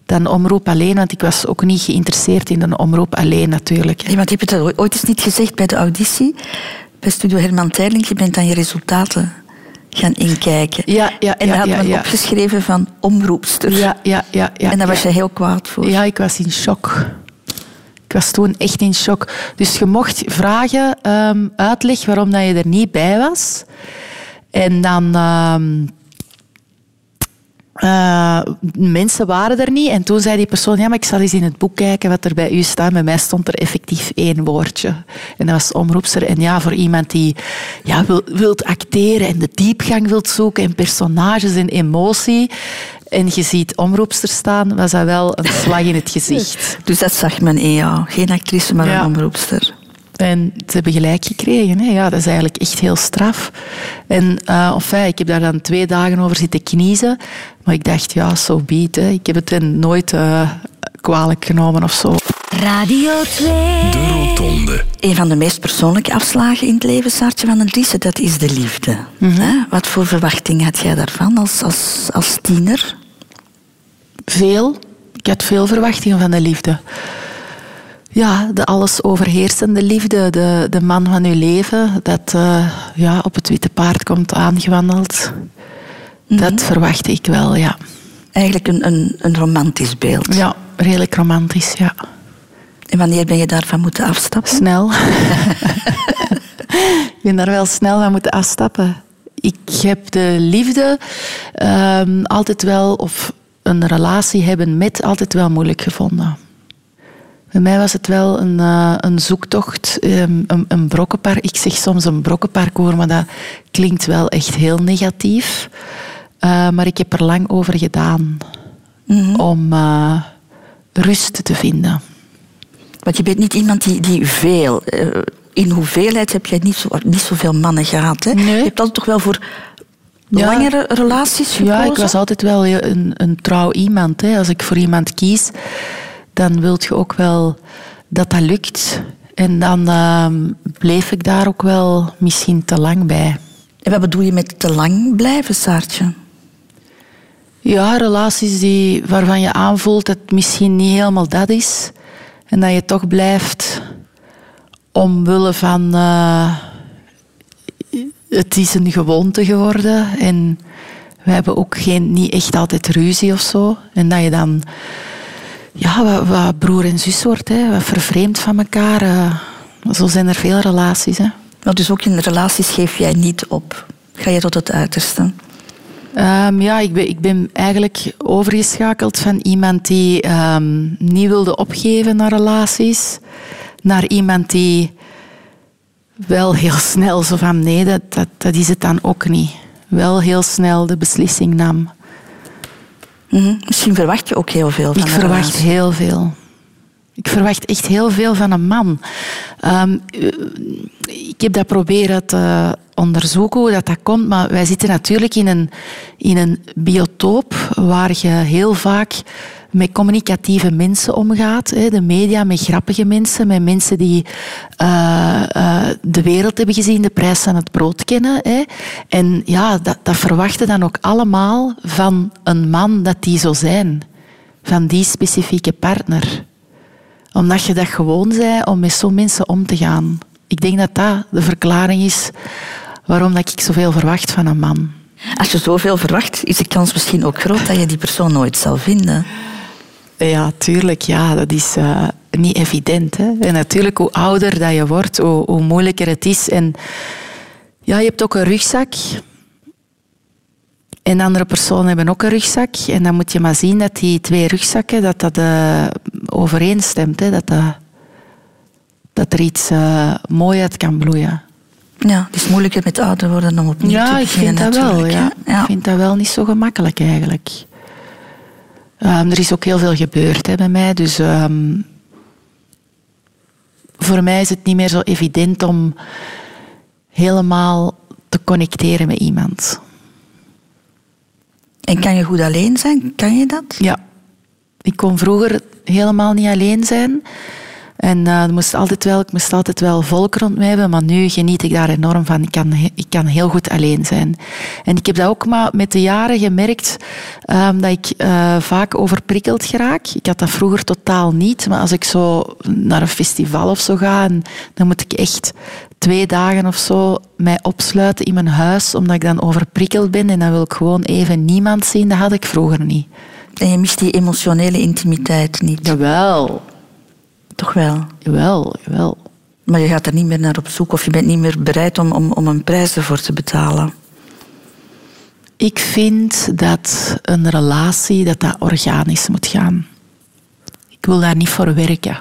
dan omroep alleen, want ik was ook niet geïnteresseerd in een omroep alleen natuurlijk. Ja, want je hebt het ooit- eens niet gezegd bij de auditie, bij Studio Herman Terling, je bent dan je resultaten gaan inkijken. Ja, ja, en ja, daar had men ja. opgeschreven van omroepster. Ja, ja, ja. ja en daar was je heel kwaad voor. Ja, ik was in shock. Ik was toen echt in shock. Dus je mocht vragen, ehm, uitleg waarom dat je er niet bij was. En dan... ehm, eh, mensen waren er niet. En toen zei die persoon, ja, maar ik zal eens in het boek kijken wat er bij u staat. Bij mij stond er effectief één woordje. En dat was omroepster. En ja, voor iemand die ja, wil, wilt acteren en de diepgang wilt zoeken en personages en emotie. En je ziet omroepster staan, was dat wel een slag in het gezicht. Dus dat zag men in jou. Geen actrice, maar Ja. een omroepster. En ze hebben gelijk gekregen. Hè. Ja, dat is eigenlijk echt heel straf. En uh, enfin, ik heb daar dan twee dagen over zitten kniezen. Maar ik dacht, ja, zo so hè. Ik heb het hen nooit uh, kwalijk genomen of zo. Radio 2. De Rotonde. Een van de meest persoonlijke afslagen in het leven, Saartje van den Driessen, dat is de liefde. Hè? Wat voor verwachting had jij daarvan als, als, als tiener? Veel. Ik had veel verwachtingen van de liefde. Ja, de alles overheersende liefde, de, de man van uw leven, dat uh, ja, op het witte paard komt aangewandeld. Dat verwachtte ik wel, ja. Eigenlijk een, een, een romantisch beeld. Ja, redelijk romantisch, ja. En wanneer ben je daarvan moeten afstappen? Snel. ik ben daar wel snel van moeten afstappen. Ik heb de liefde um, altijd wel, of een relatie hebben met, altijd wel moeilijk gevonden. Bij mij was het wel een, uh, een zoektocht, um, een, een brokkenparcours. Ik zeg soms een brokkenparcours, maar dat klinkt wel echt heel negatief. Uh, maar ik heb er lang over gedaan mm-hmm. om uh, rust te vinden. Want je bent niet iemand die, die veel... In hoeveelheid heb je niet, zo, niet zoveel mannen gehad. Hè? Nee. Je hebt altijd toch wel voor ja. langere relaties gekozen? Ja, ik was altijd wel een, een trouw iemand. Hè. Als ik voor iemand kies, dan wil je ook wel dat dat lukt. En dan uh, bleef ik daar ook wel misschien te lang bij. En wat bedoel je met te lang blijven, Saartje? Ja, relaties die, waarvan je aanvoelt dat het misschien niet helemaal dat is. En dat je toch blijft omwille van... Uh, het is een gewoonte geworden. En we hebben ook geen, niet echt altijd ruzie of zo. En dat je dan ja, wat, wat broer en zus wordt, hè, wat vervreemd van elkaar. Uh, Zo zijn er veel relaties. Hè. Maar dus ook in relaties geef jij niet op. Ga je tot het uiterste? Ehm, ja, ik ben, ik ben eigenlijk overgeschakeld van iemand die ehm, niet wilde opgeven naar relaties, naar iemand die wel heel snel zo van nee, dat, dat, dat is het dan ook niet. Wel heel snel de beslissing nam. Mhm. Misschien verwacht je ook heel veel van Ik verwacht heel veel. Ik verwacht echt heel veel van een man. Ehm, eh, ik heb dat proberen te onderzoeken hoe dat, dat komt, maar wij zitten natuurlijk in een, in een biotoop waar je heel vaak met communicatieve mensen omgaat. De media met grappige mensen, met mensen die eh, eh, de wereld hebben gezien, de prijs van het brood kennen. En ja, dat, dat verwachten dan ook allemaal van een man dat die zo zijn. Van die specifieke partner omdat je dat gewoon bent om met zo'n mensen om te gaan. Ik denk dat dat de verklaring is waarom dat ik zoveel verwacht van een man. Als je zoveel verwacht, is de kans misschien ook groot dat je die persoon nooit zal vinden. Ja, tuurlijk. Ja, dat is eh, niet evident. Hè? En natuurlijk, hoe ouder dat je wordt, hoe, hoe moeilijker het is. En ja, je hebt ook een rugzak. En andere personen hebben ook een rugzak. En dan moet je maar zien dat die twee rugzakken dat dat, eh, overeenstemt. Hè? Dat, dat, dat er iets eh mooi uit kan bloeien. Ja, het is moeilijker met ouder worden om opnieuw te Ja, ik beginnen vind dat wel. Ja. Ik vind dat wel niet zo gemakkelijk eigenlijk. Ehm, er is ook heel veel gebeurd hè, bij mij. Dus ehm, voor mij is het niet meer zo evident om helemaal te connecteren met iemand. En kan je goed alleen zijn? Kan je dat? Ja. Ik kon vroeger helemaal niet alleen zijn. En eh, moest altijd wel, ik moest altijd wel volk rond mij hebben, maar nu geniet ik daar enorm van. Ik kan, ik kan heel goed alleen zijn. En ik heb dat ook maar met de jaren gemerkt ehm, dat ik eh, vaak overprikkeld geraak. Ik had dat vroeger totaal niet, maar als ik zo naar een festival of zo ga, en dan moet ik echt twee dagen of zo mij opsluiten in mijn huis, omdat ik dan overprikkeld ben en dan wil ik gewoon even niemand zien. Dat had ik vroeger niet. En je mist die emotionele intimiteit niet. Jawel, Toch wel. jawel, jawel. Maar je gaat er niet meer naar op zoek of je bent niet meer bereid om, om, om een prijs ervoor te betalen. Ik vind dat een relatie dat dat organisch moet gaan. Ik wil daar niet voor werken.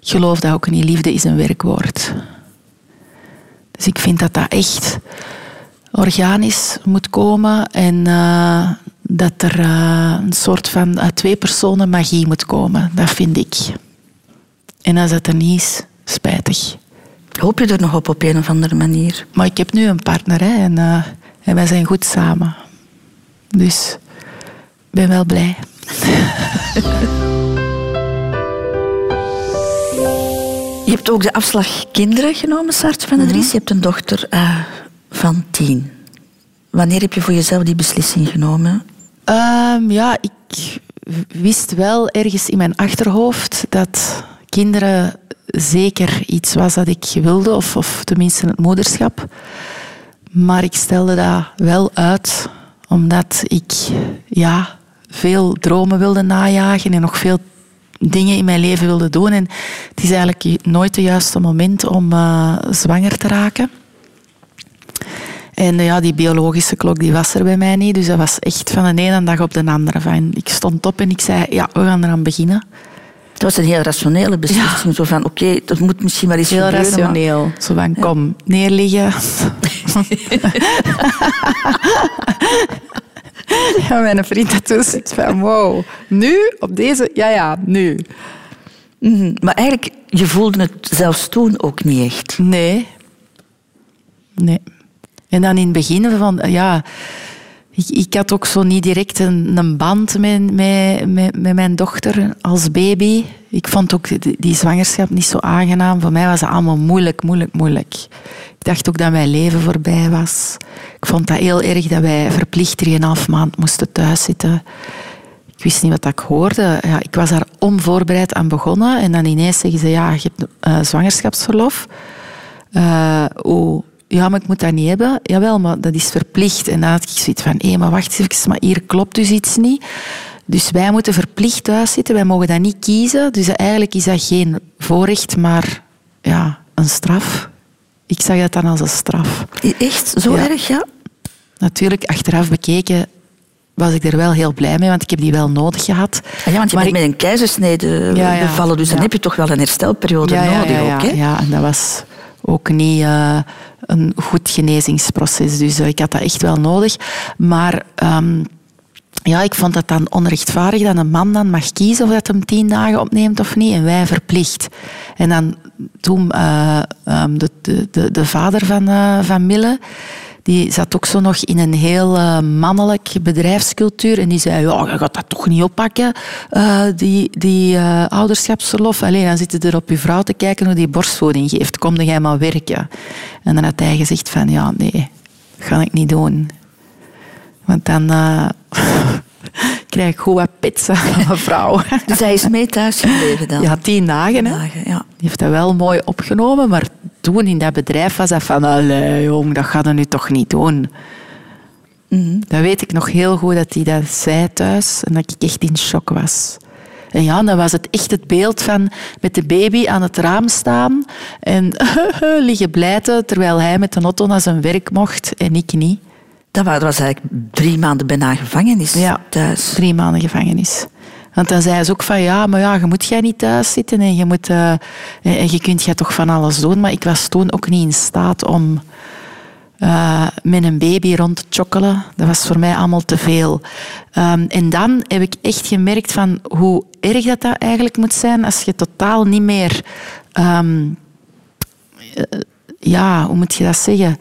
Ik geloof dat ook niet liefde is een werkwoord. Dus ik vind dat dat echt organisch moet komen en eh, dat er eh, een soort van uit twee personen magie moet komen. Dat vind ik. En als dat er niet is, spijtig. Hoop je er nog op op een of andere manier? Maar ik heb nu een partner hè, en, en wij zijn goed samen. Dus ik ben wel blij. Je hebt ook de afslag kinderen genomen, Saartje van de Dries. Je hebt een dochter van tien. Wanneer heb je voor jezelf die beslissing genomen? Ehm, ja, ik wist wel ergens in mijn achterhoofd dat kinderen zeker iets was dat ik wilde, of, of tenminste het moederschap. Maar ik stelde dat wel uit, omdat ik ja, veel dromen wilde najagen en nog veel dingen in mijn leven wilde doen. En het is eigenlijk nooit het juiste moment om eh, zwanger te raken. En eh, ja, die biologische klok die was er bij mij niet. Dus dat was echt van de ene dag op de andere. Van, ik stond op en ik zei, ja, we gaan eraan beginnen. Het was een heel rationele beslissing. Zo van, oké, dat moet misschien wel eens Heel gebeuren. maar- rationeel. Zo van, kom, neerliggen. ja, mijn vriend dat toen zit van, wow, nu, op deze, ja, ja, nu. Mhm. Maar eigenlijk, je voelde het zelfs toen ook niet echt. Nee. Nee. En dan in het begin van, ja... Ik, ik had ook zo niet direct een, een band met, met, met, mijn dochter als baby. Ik vond ook die, zwangerschap niet zo aangenaam. Voor mij was het allemaal moeilijk, moeilijk, moeilijk. Ik dacht ook dat mijn leven voorbij was. Ik vond dat heel erg dat wij verplicht 3,5 maand moesten thuiszitten. Ik wist niet wat ik hoorde. Ja, ik was daar onvoorbereid aan begonnen. En dan ineens zeggen ze, ja, je hebt eh, zwangerschapsverlof. Oh, ja, maar ik moet dat niet hebben. Jawel, maar dat is verplicht. En dan had ik zoiets van, hé, maar wacht even, maar hier klopt dus iets niet. Dus wij moeten verplicht thuis zitten, wij mogen dat niet kiezen. Dus eigenlijk is dat geen voorrecht, maar ja, een straf. Ik zag dat dan als een straf. Echt? Zo Ja. erg, ja? Natuurlijk, achteraf bekeken was ik er wel heel blij mee, want ik heb die wel nodig gehad. Ah Ja, want je Maar bent ik- met een keizersnede Ja, ja. bevallen, dus dan heb je toch wel een herstelperiode nodig ook, hè? ja, en dat was ook niet eh, een goed genezingsproces. Dus eh, ik had dat echt wel nodig. Maar ehm, ja, ik vond dat dan onrechtvaardig dat een man dan mag kiezen of dat hem tien dagen opneemt of niet. En wij verplicht. En dan toen eh, ehm, de, de, de, de vader van, van Mille... Die zat ook zo nog in een heel eh, mannelijk bedrijfscultuur. En die zei, ja, je gaat dat toch niet oppakken, eh, die, die eh, ouderschapsverlof. Alleen dan zitten er op je vrouw te kijken hoe die borstvoeding geeft. Kom dan jij maar werken. En dan had hij gezegd van, ja, nee, ga ik niet doen. Want dan krijg ik goed wat pitsen van mijn vrouw. Dus hij is mee thuis gebleven dan? Ja, tien dagen. Hè. Dagen, ja. Die heeft dat wel mooi opgenomen, maar toen in dat bedrijf was dat van, allee jong, dat gaat hij nu toch niet doen. Dat weet ik nog heel goed dat hij dat zei thuis en dat ik echt in shock was. En ja, dan was het echt het beeld van met de baby aan het raam staan en liggen blijten terwijl hij met de auto naar zijn werk mocht en ik niet. Dat wa- dat was eigenlijk drie maanden bijna gevangenis Ja. thuis. Drie maanden gevangenis. Want dan zei ze ook van ja, maar ja, je moet jij niet thuis zitten en je, moet, eh, en je kunt jij toch van alles doen. Maar ik was toen ook niet in staat om eh, met een baby rond te chokkelen. Dat was voor mij allemaal te veel. Ehm, en dan heb ik echt gemerkt van hoe erg dat, dat eigenlijk moet zijn als je totaal niet meer... ehm, eh, ja, hoe moet je dat zeggen?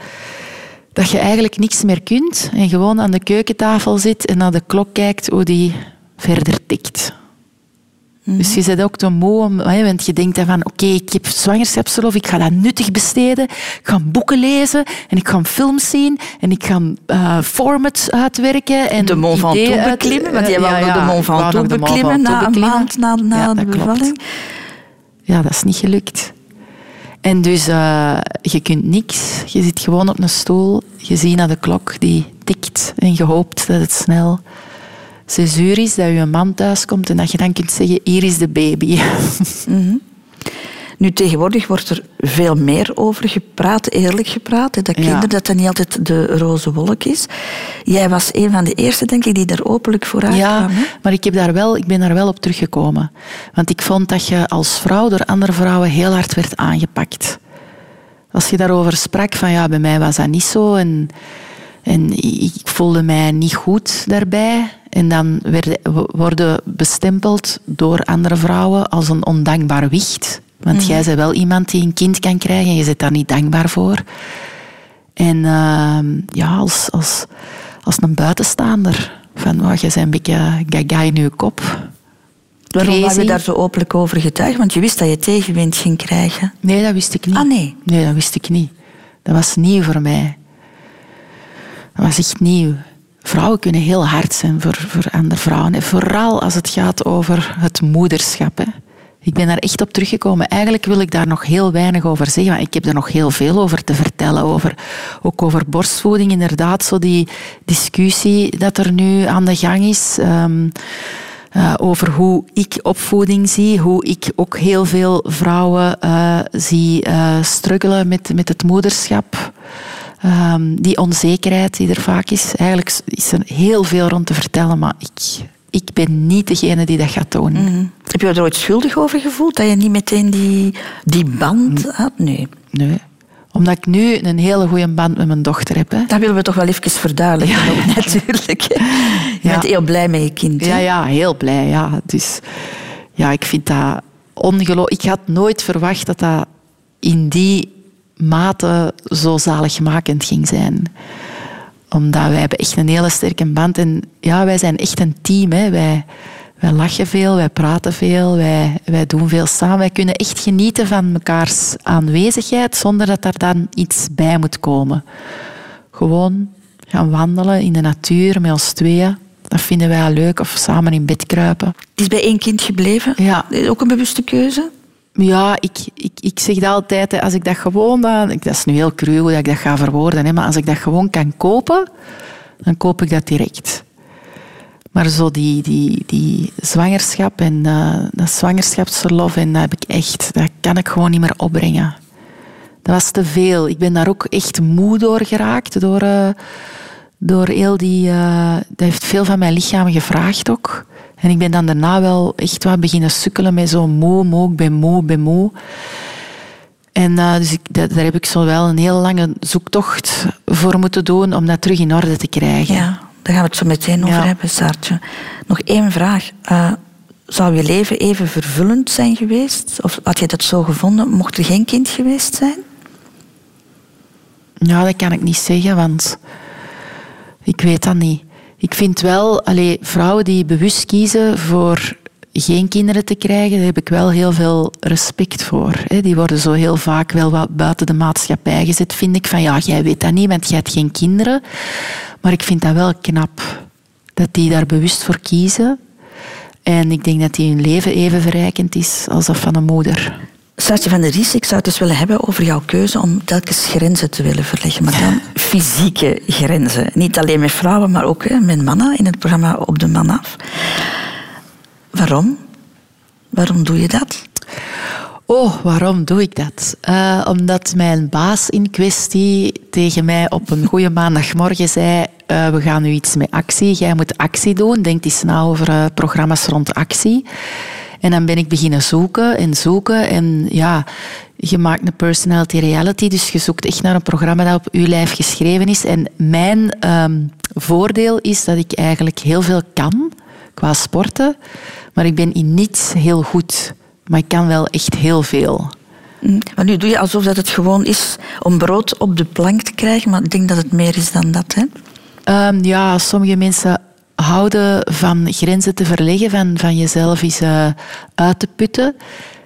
Dat je eigenlijk niks meer kunt en gewoon aan de keukentafel zit en naar de klok kijkt hoe die verder tikt. Dus je bent ook te moe, om, hè, want je denkt dan van oké, ik heb zwangerschapsverlof, ik ga dat nuttig besteden, ik ga boeken lezen en ik ga films zien en ik ga eh, formats uitwerken. En De Mont Ventoux uit- beklimmen, want jij Ja, wou ja, de Mont Ventoux beklimmen na een maand na, na Ja, de klopt. bevalling. Ja, dat is niet gelukt. En dus eh, je kunt niks. Je zit gewoon op een stoel. Je ziet naar de klok die tikt. En je hoopt dat het snel zes uur is, dat je man thuiskomt en dat je dan kunt zeggen, hier is de baby. Nu, tegenwoordig wordt er veel meer over gepraat, eerlijk gepraat. hè, Dat Ja. kinderen, dat dat niet altijd de roze wolk is. Jij was een van de eerste, denk ik, die daar openlijk voor uitkwam. Ja, hè? maar ik, heb daar wel, ik ben daar wel op teruggekomen. Want ik vond dat je als vrouw door andere vrouwen heel hard werd aangepakt. Als je daarover sprak, van ja, bij mij was dat niet zo. En, en ik voelde mij niet goed daarbij. En dan werden, worden bestempeld door andere vrouwen als een ondankbaar wicht. Want jij bent wel iemand die een kind kan krijgen en je bent daar niet dankbaar voor. En ehm, ja, als, als, als een buitenstaander. Van, oh, je bent een beetje gaga in je kop. Waarom wou je daar zo openlijk over getuigen? Want je wist dat je tegenwind ging krijgen. Nee, dat wist ik niet. Ah, nee? Nee, dat wist ik niet. Dat was nieuw voor mij. Dat was echt nieuw. Vrouwen kunnen heel hard zijn voor, voor andere vrouwen. En vooral als het gaat over het moederschap. Hè. Ik ben daar echt op teruggekomen. Eigenlijk wil ik daar nog heel weinig over zeggen, maar ik heb er nog heel veel over te vertellen. Over, ook over borstvoeding, inderdaad. Zo die discussie dat er nu aan de gang is. Ehm, eh, over hoe ik opvoeding zie, hoe ik ook heel veel vrouwen eh, zie eh struggelen met, met het moederschap. Ehm, die onzekerheid die er vaak is. Eigenlijk is er heel veel rond te vertellen, maar ik, ik ben niet degene die dat gaat doen. Mhm. Heb je er ooit schuldig over gevoeld? Dat je niet meteen die, die band had? Nee. Nee. Omdat ik nu een hele goede band met mijn dochter heb. Hè. Dat willen we toch wel even verduidelijken. natuurlijk. Je Ja. bent heel blij met je kind. hè? Ja, ja, heel blij. Ja. Dus ja, ik vind dat ongelooflijk. Ik had nooit verwacht dat dat in die mate zo zaligmakend ging zijn. Omdat wij hebben echt een hele sterke band. En ja, wij zijn echt een team. Hè. Wij, wij lachen veel, wij praten veel, wij, wij doen veel samen. Wij kunnen echt genieten van mekaars aanwezigheid zonder dat er dan iets bij moet komen. Gewoon gaan wandelen in de natuur met ons tweeën. Dat vinden wij leuk. Of samen in bed kruipen. Het is bij één kind gebleven. Ja. Ook een bewuste keuze? Ja, ik, ik, ik zeg dat altijd. Als ik dat gewoon... Dat is nu heel cru dat ik dat ga verwoorden. Maar als ik dat gewoon kan kopen, dan koop ik dat direct. Maar zo die, die, die zwangerschap en eh, dat zwangerschapsverlof, en dat heb ik echt... Dat kan ik gewoon niet meer opbrengen. Dat was te veel. Ik ben daar ook echt moe door geraakt. Door, uh, door heel die... Uh, dat heeft veel van mijn lichaam gevraagd ook. En ik ben dan daarna wel echt wat beginnen sukkelen met zo moe, moe, ik ben moe, ik ben moe. En uh, dus ik, daar heb ik zo wel een heel lange zoektocht voor moeten doen om dat terug in orde te krijgen. Ja, daar gaan we het zo meteen over hebben, Saartje. Nog één vraag. Uh, zou je leven even vervullend zijn geweest? Of had je dat zo gevonden, mocht er geen kind geweest zijn? Ja, dat kan ik niet zeggen, want ik weet dat niet. Ik vind wel, allee, vrouwen die bewust kiezen voor geen kinderen te krijgen, daar heb ik wel heel veel respect voor. Die worden zo heel vaak wel wat buiten de maatschappij gezet, vind ik. Van ja, jij weet dat niet, want jij hebt geen kinderen. Maar ik vind dat wel knap dat die daar bewust voor kiezen. En ik denk dat die hun leven even verrijkend is als dat van een moeder. Saartje van der Ries, ik zou het dus willen hebben over jouw keuze om telkens grenzen te willen verleggen. Maar dan fysieke grenzen. Niet alleen met vrouwen, maar ook hè, met mannen in het programma Op de Man af. Waarom? Waarom doe je dat? Oh, waarom doe ik dat? Uh, omdat mijn baas in kwestie tegen mij op een goede maandagmorgen zei: uh, We gaan nu iets met actie. Jij moet actie doen. Denk eens na over uh, programma's rond actie. En dan ben ik beginnen zoeken en zoeken. En ja, je maakt een personality reality, dus je zoekt echt naar een programma dat op uw lijf geschreven is. En mijn um, voordeel is dat ik eigenlijk heel veel kan qua sporten, maar ik ben in niets heel goed. Maar ik kan wel echt heel veel. Mm, maar nu doe je alsof dat het gewoon is om brood op de plank te krijgen, maar ik denk dat het meer is dan dat, hè? Um, ja, sommige mensen houden van grenzen te verleggen, van, van jezelf eens uh, uit te putten.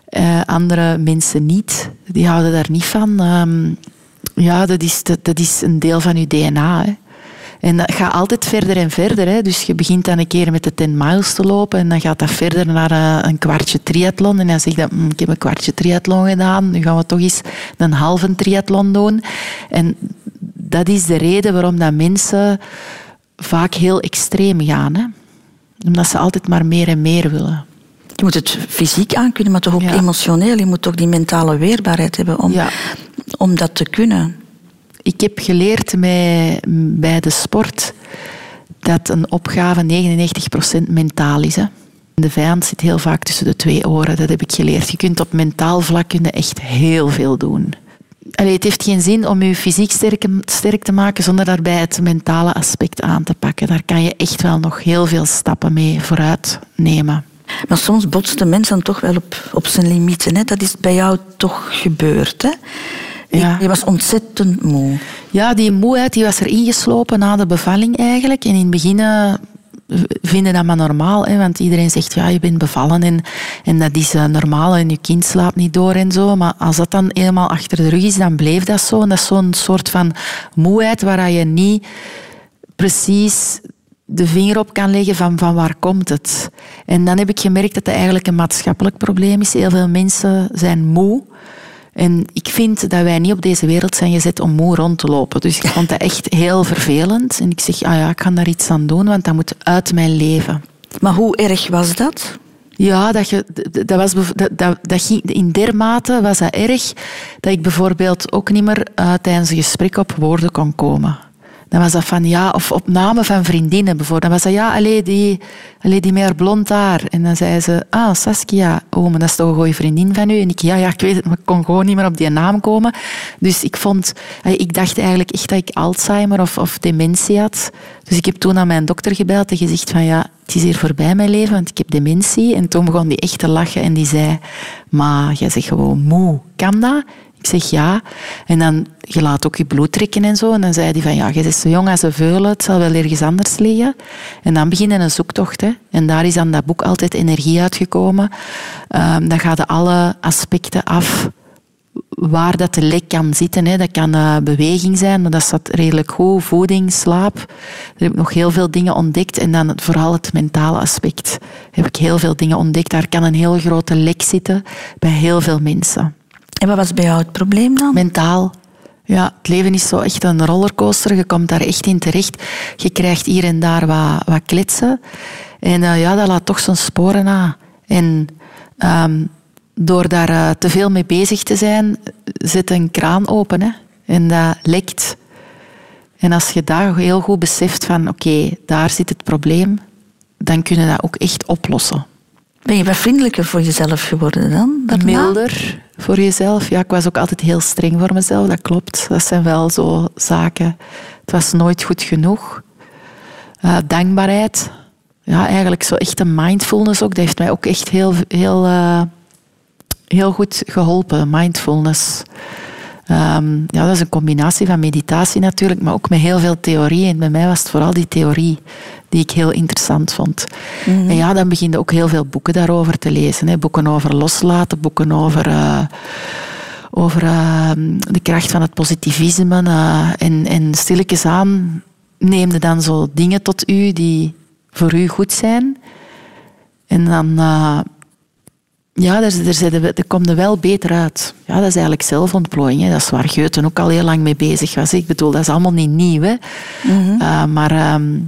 Uh, andere mensen niet. Die houden daar niet van. Um, ja, dat is, dat, dat, is een deel van je DNA. Hè. En dat gaat altijd verder en verder. Hè. Dus je begint dan een keer met de 10 miles te lopen en dan gaat dat verder naar uh, een kwartje triathlon. En dan zeg je dat mm, ik heb een kwartje triathlon gedaan, nu gaan we toch eens een halve triathlon doen. En dat is de reden waarom dat mensen vaak heel extreem gaan. Hè? Omdat ze altijd maar meer en meer willen. Je moet het fysiek aankunnen, maar toch ook emotioneel. Je moet toch die mentale weerbaarheid hebben om, ja. om dat te kunnen. Ik heb geleerd bij, bij de sport dat een opgave 99% mentaal is. Hè. De vijand zit heel vaak tussen de twee oren. Dat heb ik geleerd. Je kunt op mentaal vlak echt heel veel doen. Allee, het heeft geen zin om je fysiek sterk, sterk te maken zonder daarbij het mentale aspect aan te pakken. Daar kan je echt wel nog heel veel stappen mee vooruit nemen. Maar soms botst de mens dan toch wel op, op zijn limieten. Hè? Dat is bij jou toch gebeurd. Hè? Ja. Je was ontzettend moe. Ja, die moeheid die was er ingeslopen na de bevalling eigenlijk. En in het begin vinden dat maar normaal. Hè, want iedereen zegt, ja, je bent bevallen en, en dat is uh, normaal en je kind slaapt niet door en zo. Maar als dat dan eenmaal achter de rug is, dan bleef dat zo. En dat is zo'n soort van moeheid waar je niet precies de vinger op kan leggen van, van waar komt het. En dan heb ik gemerkt dat het eigenlijk een maatschappelijk probleem is. Heel veel mensen zijn moe. En ik vind dat wij niet op deze wereld zijn gezet om moe rond te lopen. Dus ik vond dat echt heel vervelend. En ik zeg, ah ja, ik kan daar iets aan doen, want dat moet uit mijn leven. Maar hoe erg was dat? Ja, dat, je, dat, was, dat, dat, dat ging, in dermate was dat erg dat ik bijvoorbeeld ook niet meer uh, tijdens een gesprek op woorden kon komen. Dan was dat van ja, of opname van vriendinnen bijvoorbeeld. Dan was dat ja, alleen die, allee, die meer blond haar. En dan zei ze, ah, Saskia, oh, maar dat is toch een goede vriendin van u? En ik, ja, ja, ik weet het, maar ik kon gewoon niet meer op die naam komen. Dus ik vond, ik dacht eigenlijk echt dat ik Alzheimer of, of dementie had. Dus ik heb toen aan mijn dokter gebeld en gezegd van ja, het is hier voorbij mijn leven, want ik heb dementie. En toen begon die echt te lachen en die zei, maar jij zegt gewoon moe, kan dat? Ik zeg ja. En dan, je laat ook je bloed trekken en zo. En dan zei hij van, ja, je bent zo jong als een veulen, het zal wel ergens anders liggen. En dan beginnen een zoektocht. Hè. En daar is aan dat boek altijd energie uitgekomen. Um, dan gaan alle aspecten af waar dat de lek kan zitten. Hè. Dat kan uh, beweging zijn, maar dat zat redelijk goed. Voeding, slaap. Daar heb ik nog heel veel dingen ontdekt. En dan vooral het mentale aspect. Heb ik heel veel dingen ontdekt. Daar kan een heel grote lek zitten bij heel veel mensen. En wat was bij jou het probleem dan? Mentaal. Ja, het leven is zo echt een rollercoaster. Je komt daar echt in terecht. Je krijgt hier en daar wat, wat kletsen. En uh, ja, dat laat toch zijn sporen na. En um, door daar eh, te veel mee bezig te zijn, zit een kraan open hè? en dat lekt. En als je daar heel goed beseft van oké, daar zit het probleem, dan kun je dat ook echt oplossen. Ben je wat vriendelijker voor jezelf geworden dan? daarna? Milder voor jezelf. Ja, ik was ook altijd heel streng voor mezelf, dat klopt. Dat zijn wel zo zaken. Het was nooit goed genoeg. Eh, dankbaarheid. Ja, eigenlijk zo echt een mindfulness ook. Dat heeft mij ook echt heel, heel, eh, heel goed geholpen, mindfulness. Ehm, ja, dat is een combinatie van meditatie natuurlijk, maar ook met heel veel theorie. En bij mij was het vooral die theorie die ik heel interessant vond. En ja, dan begin je ook heel veel boeken daarover te lezen. Hè. Boeken over loslaten, boeken over, eh, over eh, de kracht van het positivisme. eh, en, en stilletjes aan neemde dan zo dingen tot u die voor u goed zijn. En dan... eh, ja, daar, daar, daar komt er wel beter uit. Ja, dat is eigenlijk zelfontplooiing. Hè. Dat is waar Goethe ook al heel lang mee bezig was. Ik bedoel, dat is allemaal niet nieuw. Hè. Eh, maar ehm,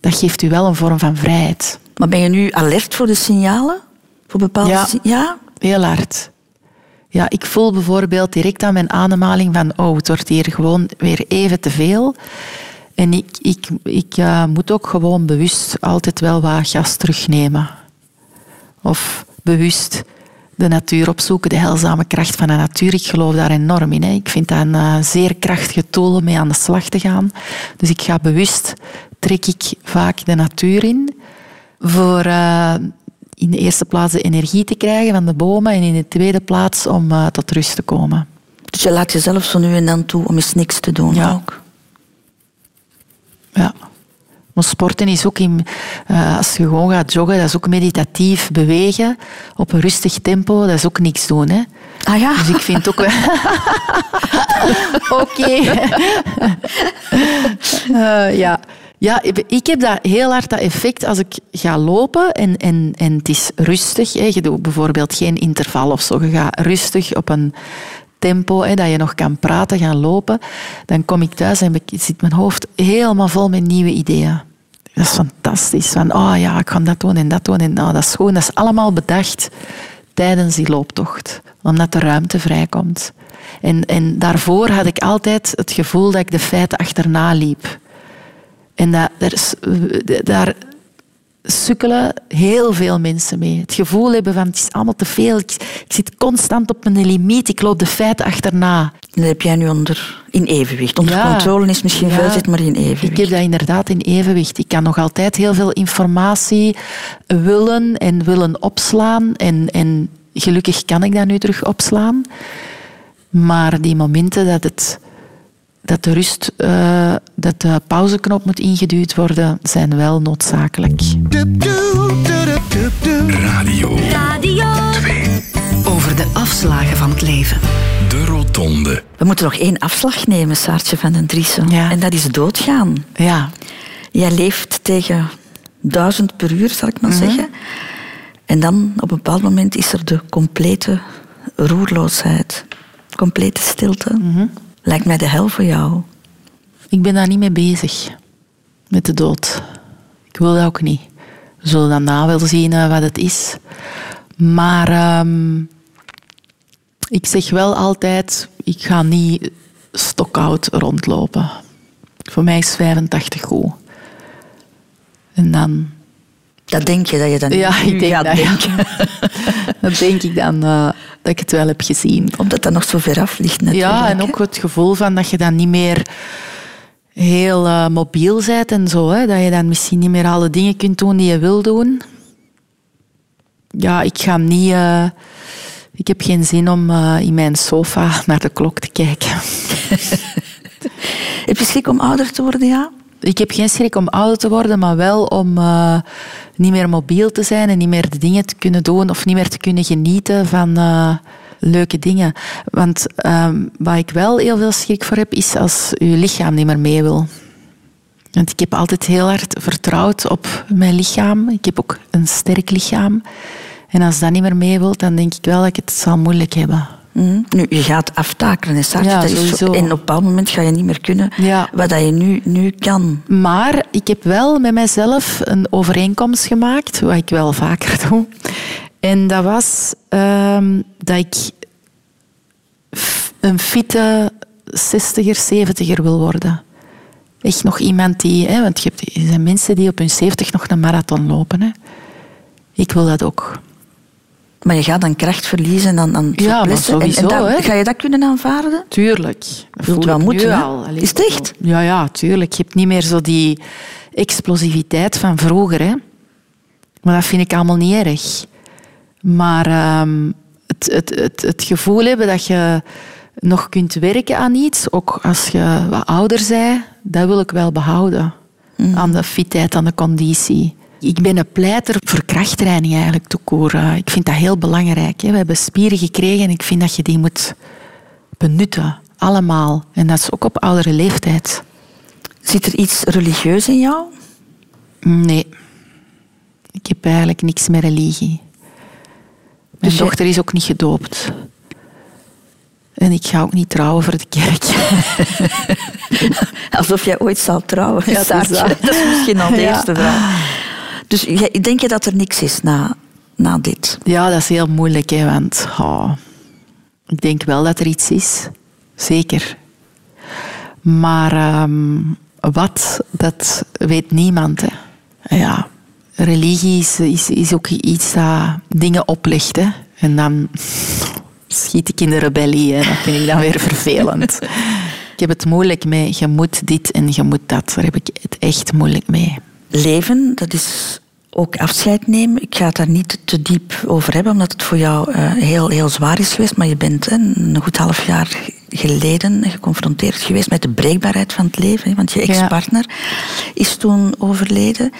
dat geeft u wel een vorm van vrijheid. Maar ben je nu alert voor de signalen? Voor bepaalde Ja. si- ja? Heel hard. Ja, ik voel bijvoorbeeld direct aan mijn ademhaling van oh, het wordt hier gewoon weer even te veel. En ik, ik, ik eh, moet ook gewoon bewust altijd wel wat gas terugnemen. Of bewust de natuur opzoeken, de heilzame kracht van de natuur. Ik geloof daar enorm in. Hè. Ik vind dat een eh, zeer krachtige tool om mee aan de slag te gaan. Dus ik ga bewust, trek ik vaak de natuur in voor eh, in de eerste plaats de energie te krijgen van de bomen en in de tweede plaats om eh, tot rust te komen. Dus je laat jezelf zo nu en dan toe om eens niks te doen Ja. ook. Ja. Maar sporten is ook, in, eh, als je gewoon gaat joggen, dat is ook meditatief bewegen op een rustig tempo. Dat is ook niks doen. Hè. Ah ja? Dus ik vind ook. Oké. Eh, ja. Ja, ik- heb dat heel hard dat effect als ik ga lopen en, en, en het is rustig. Hè. Je doet bijvoorbeeld geen interval of zo. Je gaat rustig op een tempo, hè, dat je nog kan praten, gaan lopen. Dan kom ik thuis en zit mijn hoofd helemaal vol met nieuwe ideeën. Dat is fantastisch. Van, oh ja, ik ga dat doen en dat doen. En nou, dat is gewoon, dat is allemaal bedacht tijdens die looptocht. Omdat de ruimte vrijkomt. En, en daarvoor had ik altijd het gevoel dat ik de feiten achterna liep. En dat, daar, sukkelen heel veel mensen mee. Het gevoel hebben van het is allemaal te veel. Ik, ik zit constant op mijn limiet. Ik loop de feiten achterna. Dat heb jij nu onder in evenwicht. Onder Ja. controle is misschien Ja. veel zit, maar in evenwicht. Ik heb dat inderdaad in evenwicht. Ik kan nog altijd heel veel informatie willen en willen opslaan. En, en gelukkig kan ik dat nu terug opslaan. Maar die momenten dat, het, dat de rust, eh, dat de pauzeknop moet ingeduwd worden, zijn wel noodzakelijk. Radio Radio 2. over de afslagen van het leven. De Rotonde. We moeten nog één afslag nemen, Saartje van den Driessen. Ja. En dat is doodgaan. Ja, Jij leeft tegen duizend per uur, zal ik maar zeggen. En dan op een bepaald moment is er de complete roerloosheid. Complete stilte. Lijkt mij de hel voor jou. ik ben daar niet mee bezig. Met de dood. Ik wil dat ook niet. We zullen dan na wel zien eh, wat het is. Maar ehm, ik zeg wel altijd, ik ga niet stokoud rondlopen. Voor mij is 85 goed. En dan... Dat denk je dat je dan Ja, ik denk gaat dat, ja. denken. dan denk ik dan eh, dat ik het wel heb gezien. Omdat dat nog zo ver af ligt natuurlijk. Ja, en ook het gevoel van dat je dan niet meer heel eh, mobiel bent en zo. Hè? Dat je dan misschien niet meer alle dingen kunt doen die je wil doen. Ja, ik ga niet... eh, ik heb geen zin om in mijn sofa naar de klok te kijken. Heb je schrik om ouder te worden, ja? Ik heb geen schrik om ouder te worden, maar wel om eh, niet meer mobiel te zijn en niet meer de dingen te kunnen doen of niet meer te kunnen genieten van eh, leuke dingen. Want ehm, waar ik wel heel veel schrik voor heb, is als je lichaam niet meer mee wil. Want ik heb altijd heel hard vertrouwd op mijn lichaam. Ik heb ook een sterk lichaam. En als dat niet meer mee wil, dan denk ik wel dat ik het zal moeilijk hebben. Mhm. Nu, je gaat aftakelen, hè. Ja, dat is zo- en op een bepaald moment ga je niet meer kunnen Ja. wat dat je nu, nu kan. Maar ik heb wel met mijzelf een overeenkomst gemaakt, wat ik wel vaker doe. En dat was ehm, dat ik een fitte 60er, 70er wil worden. Echt nog iemand die... Hè, want je hebt, er zijn mensen die op hun 70 nog een marathon lopen. Hè. Ik wil dat ook. Maar je gaat dan kracht verliezen en dan, dan Ja, maar. En- sowieso, en, dat- hè. Ga je dat kunnen aanvaarden? Tuurlijk. Dat Zult voel wel moeten, Is het echt? Ja, ja, tuurlijk. Je hebt niet meer zo die explosiviteit van vroeger. Hè. Maar dat vind ik allemaal niet erg. Maar ehm, het, het, het, het gevoel hebben dat je nog kunt werken aan iets, ook als je wat ouder bent, dat wil ik wel behouden. Aan de fitheid, aan de conditie. Ik ben een pleiter voor krachttraining eigenlijk, toekoor. Ik vind dat heel belangrijk. Hè. We hebben spieren gekregen en ik vind dat je die moet benutten. Allemaal. En dat is ook op oudere leeftijd. Zit er iets religieus in jou? Nee. Ik heb eigenlijk niks met religie. Mijn Dus dochter is ook niet gedoopt. En ik ga ook niet trouwen voor de kerk. Alsof jij ooit zal trouwen. Ja, het is dat. dat is misschien al de Ja. eerste vraag. Dus denk je dat er niks is na, na dit? Ja, dat is heel moeilijk, hè, want oh, ik denk wel dat er iets is. Zeker. Maar ehm, wat, dat weet niemand. Hè. Ja, religie is, is, is ook iets dat dingen. Hè. En dan schiet ik in de rebellie. Hè. Dat vind ik dan weer vervelend. Ik heb het moeilijk mee. Je moet dit en je moet dat. Daar heb ik het echt moeilijk mee. Leven, dat is ook afscheid nemen. Ik ga het daar niet te diep over hebben, omdat het voor jou eh, heel, heel zwaar is geweest. Maar je bent hè, een goed half jaar geleden geconfronteerd geweest met de breekbaarheid van het leven. hè, Want je Ja. ex-partner is toen overleden.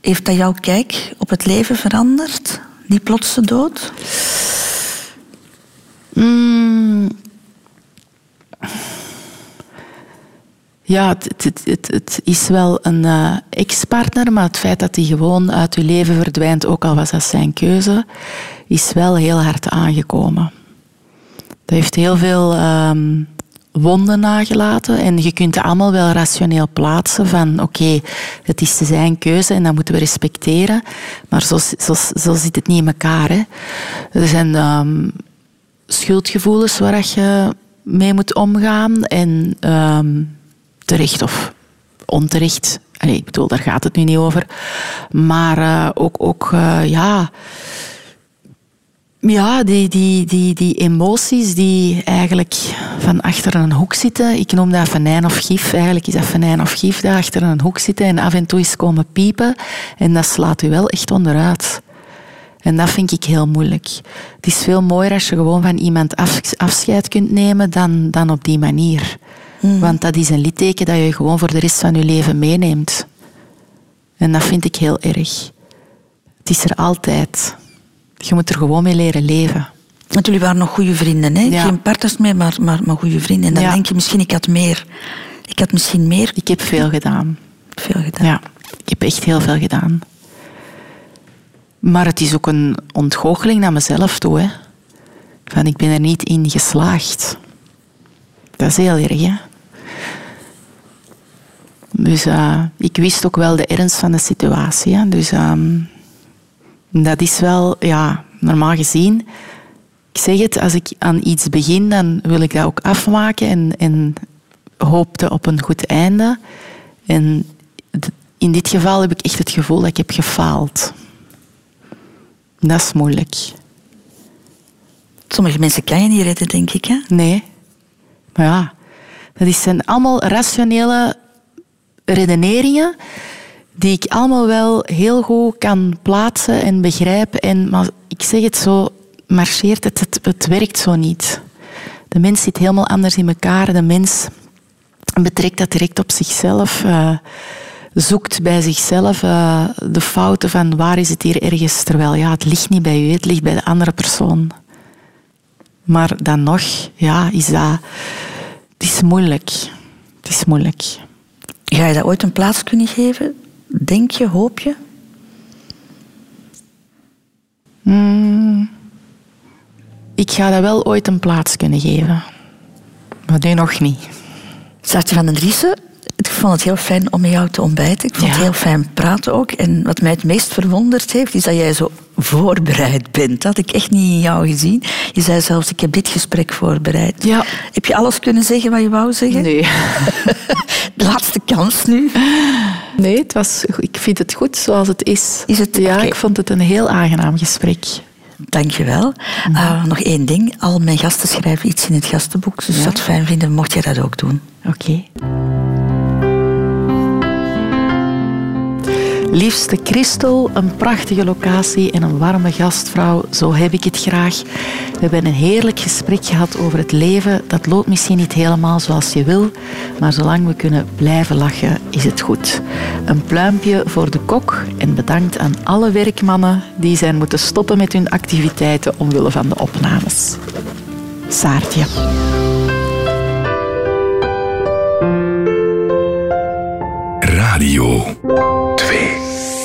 Heeft dat jouw kijk op het leven veranderd? Die plotse dood? Mm. Ja, het, het, het, is wel een eh, ex-partner, maar het feit dat hij gewoon uit uw leven verdwijnt, ook al was dat zijn keuze, is wel heel hard aangekomen. Dat heeft heel veel ehm, wonden nagelaten en je kunt het allemaal wel rationeel plaatsen van oké, het is zijn keuze en dat moeten we respecteren, maar zo, zo, zo zit het niet in elkaar. Er zijn ehm, schuldgevoelens waar je mee moet omgaan. En ehm, terecht of onterecht. Allee, ik bedoel, daar gaat het nu niet over. Maar eh, ook, ook eh, ja... Ja, die, die, die, die emoties die eigenlijk van achter een hoek zitten. Ik noem dat venijn of gif. Eigenlijk is dat venijn of gif dat achter een hoek zitten en af en toe is komen piepen. En dat slaat u wel echt onderuit. En dat vind ik heel moeilijk. Het is veel mooier als je gewoon van iemand af- afscheid kunt nemen dan, dan op die manier. Want dat is een litteken dat je gewoon voor de rest van je leven meeneemt. En dat vind ik heel erg. Het is er altijd. Je moet er gewoon mee leren leven. Want jullie waren nog goede vrienden, hè? Ja. Geen partners meer, maar, maar, maar goede vrienden. En dan Ja. denk je misschien, ik had meer. Ik had misschien meer Ik heb veel gedaan. veel gedaan. Ja, ik heb echt heel veel gedaan. Maar het is ook een ontgoocheling naar mezelf toe. Hè. Van, ik ben er niet in geslaagd. Dat is heel erg, hè. Dus eh, ik wist ook wel de ernst van de situatie. Hè. Dus ehm, dat is wel, ja, normaal gezien... Ik zeg het, als ik aan iets begin, dan wil ik dat ook afmaken en, en hoopte op een goed einde. En in dit geval heb ik echt het gevoel dat ik heb gefaald. Dat is moeilijk. Sommige mensen kan je niet redden, denk ik. Hè? Nee. Maar ja, dat zijn allemaal rationele redeneringen die ik allemaal wel heel goed kan plaatsen en begrijpen. En, maar ik zeg het zo, marcheert het, het, werkt zo niet. De mens zit helemaal anders in elkaar. De mens betrekt dat direct op zichzelf. eh, zoekt bij zichzelf eh, de fouten van waar is het hier ergens. Terwijl ja, het ligt niet bij u, het ligt bij de andere persoon. Maar dan nog, ja, is dat... Het is moeilijk. Het is moeilijk. Ga je dat ooit een plaats kunnen geven? Denk je, hoop je? Ik ga dat wel ooit een plaats kunnen geven. Maar nu nog niet. Saartje van den Driessen, ik vond het heel fijn om met jou te ontbijten. Ik vond Ja. het heel fijn praten ook. En wat mij het meest verwonderd heeft, is dat jij zo voorbereid bent. Dat had ik echt niet in jou gezien. Je zei zelfs, ik heb dit gesprek voorbereid. Ja. Heb je alles kunnen zeggen wat je wou zeggen? Nee. De laatste kans nu. Nee, het was, ik vind het goed zoals het is. Is het? Ja, ik vond het een heel aangenaam gesprek. Dankjewel. Uh, nog één ding. Al mijn gasten schrijven iets in het gastenboek. Dus Ja. het fijn vinden mocht jij dat ook doen. Oké. Liefste Christel, een prachtige locatie en een warme gastvrouw. Zo heb ik het graag. We hebben een heerlijk gesprek gehad over het leven. Dat loopt misschien niet helemaal zoals je wil, maar zolang we kunnen blijven lachen, is het goed. Een pluimpje voor de kok en bedankt aan alle werkmannen die zijn moeten stoppen met hun activiteiten omwille van de opnames. Saartje. Radio 2.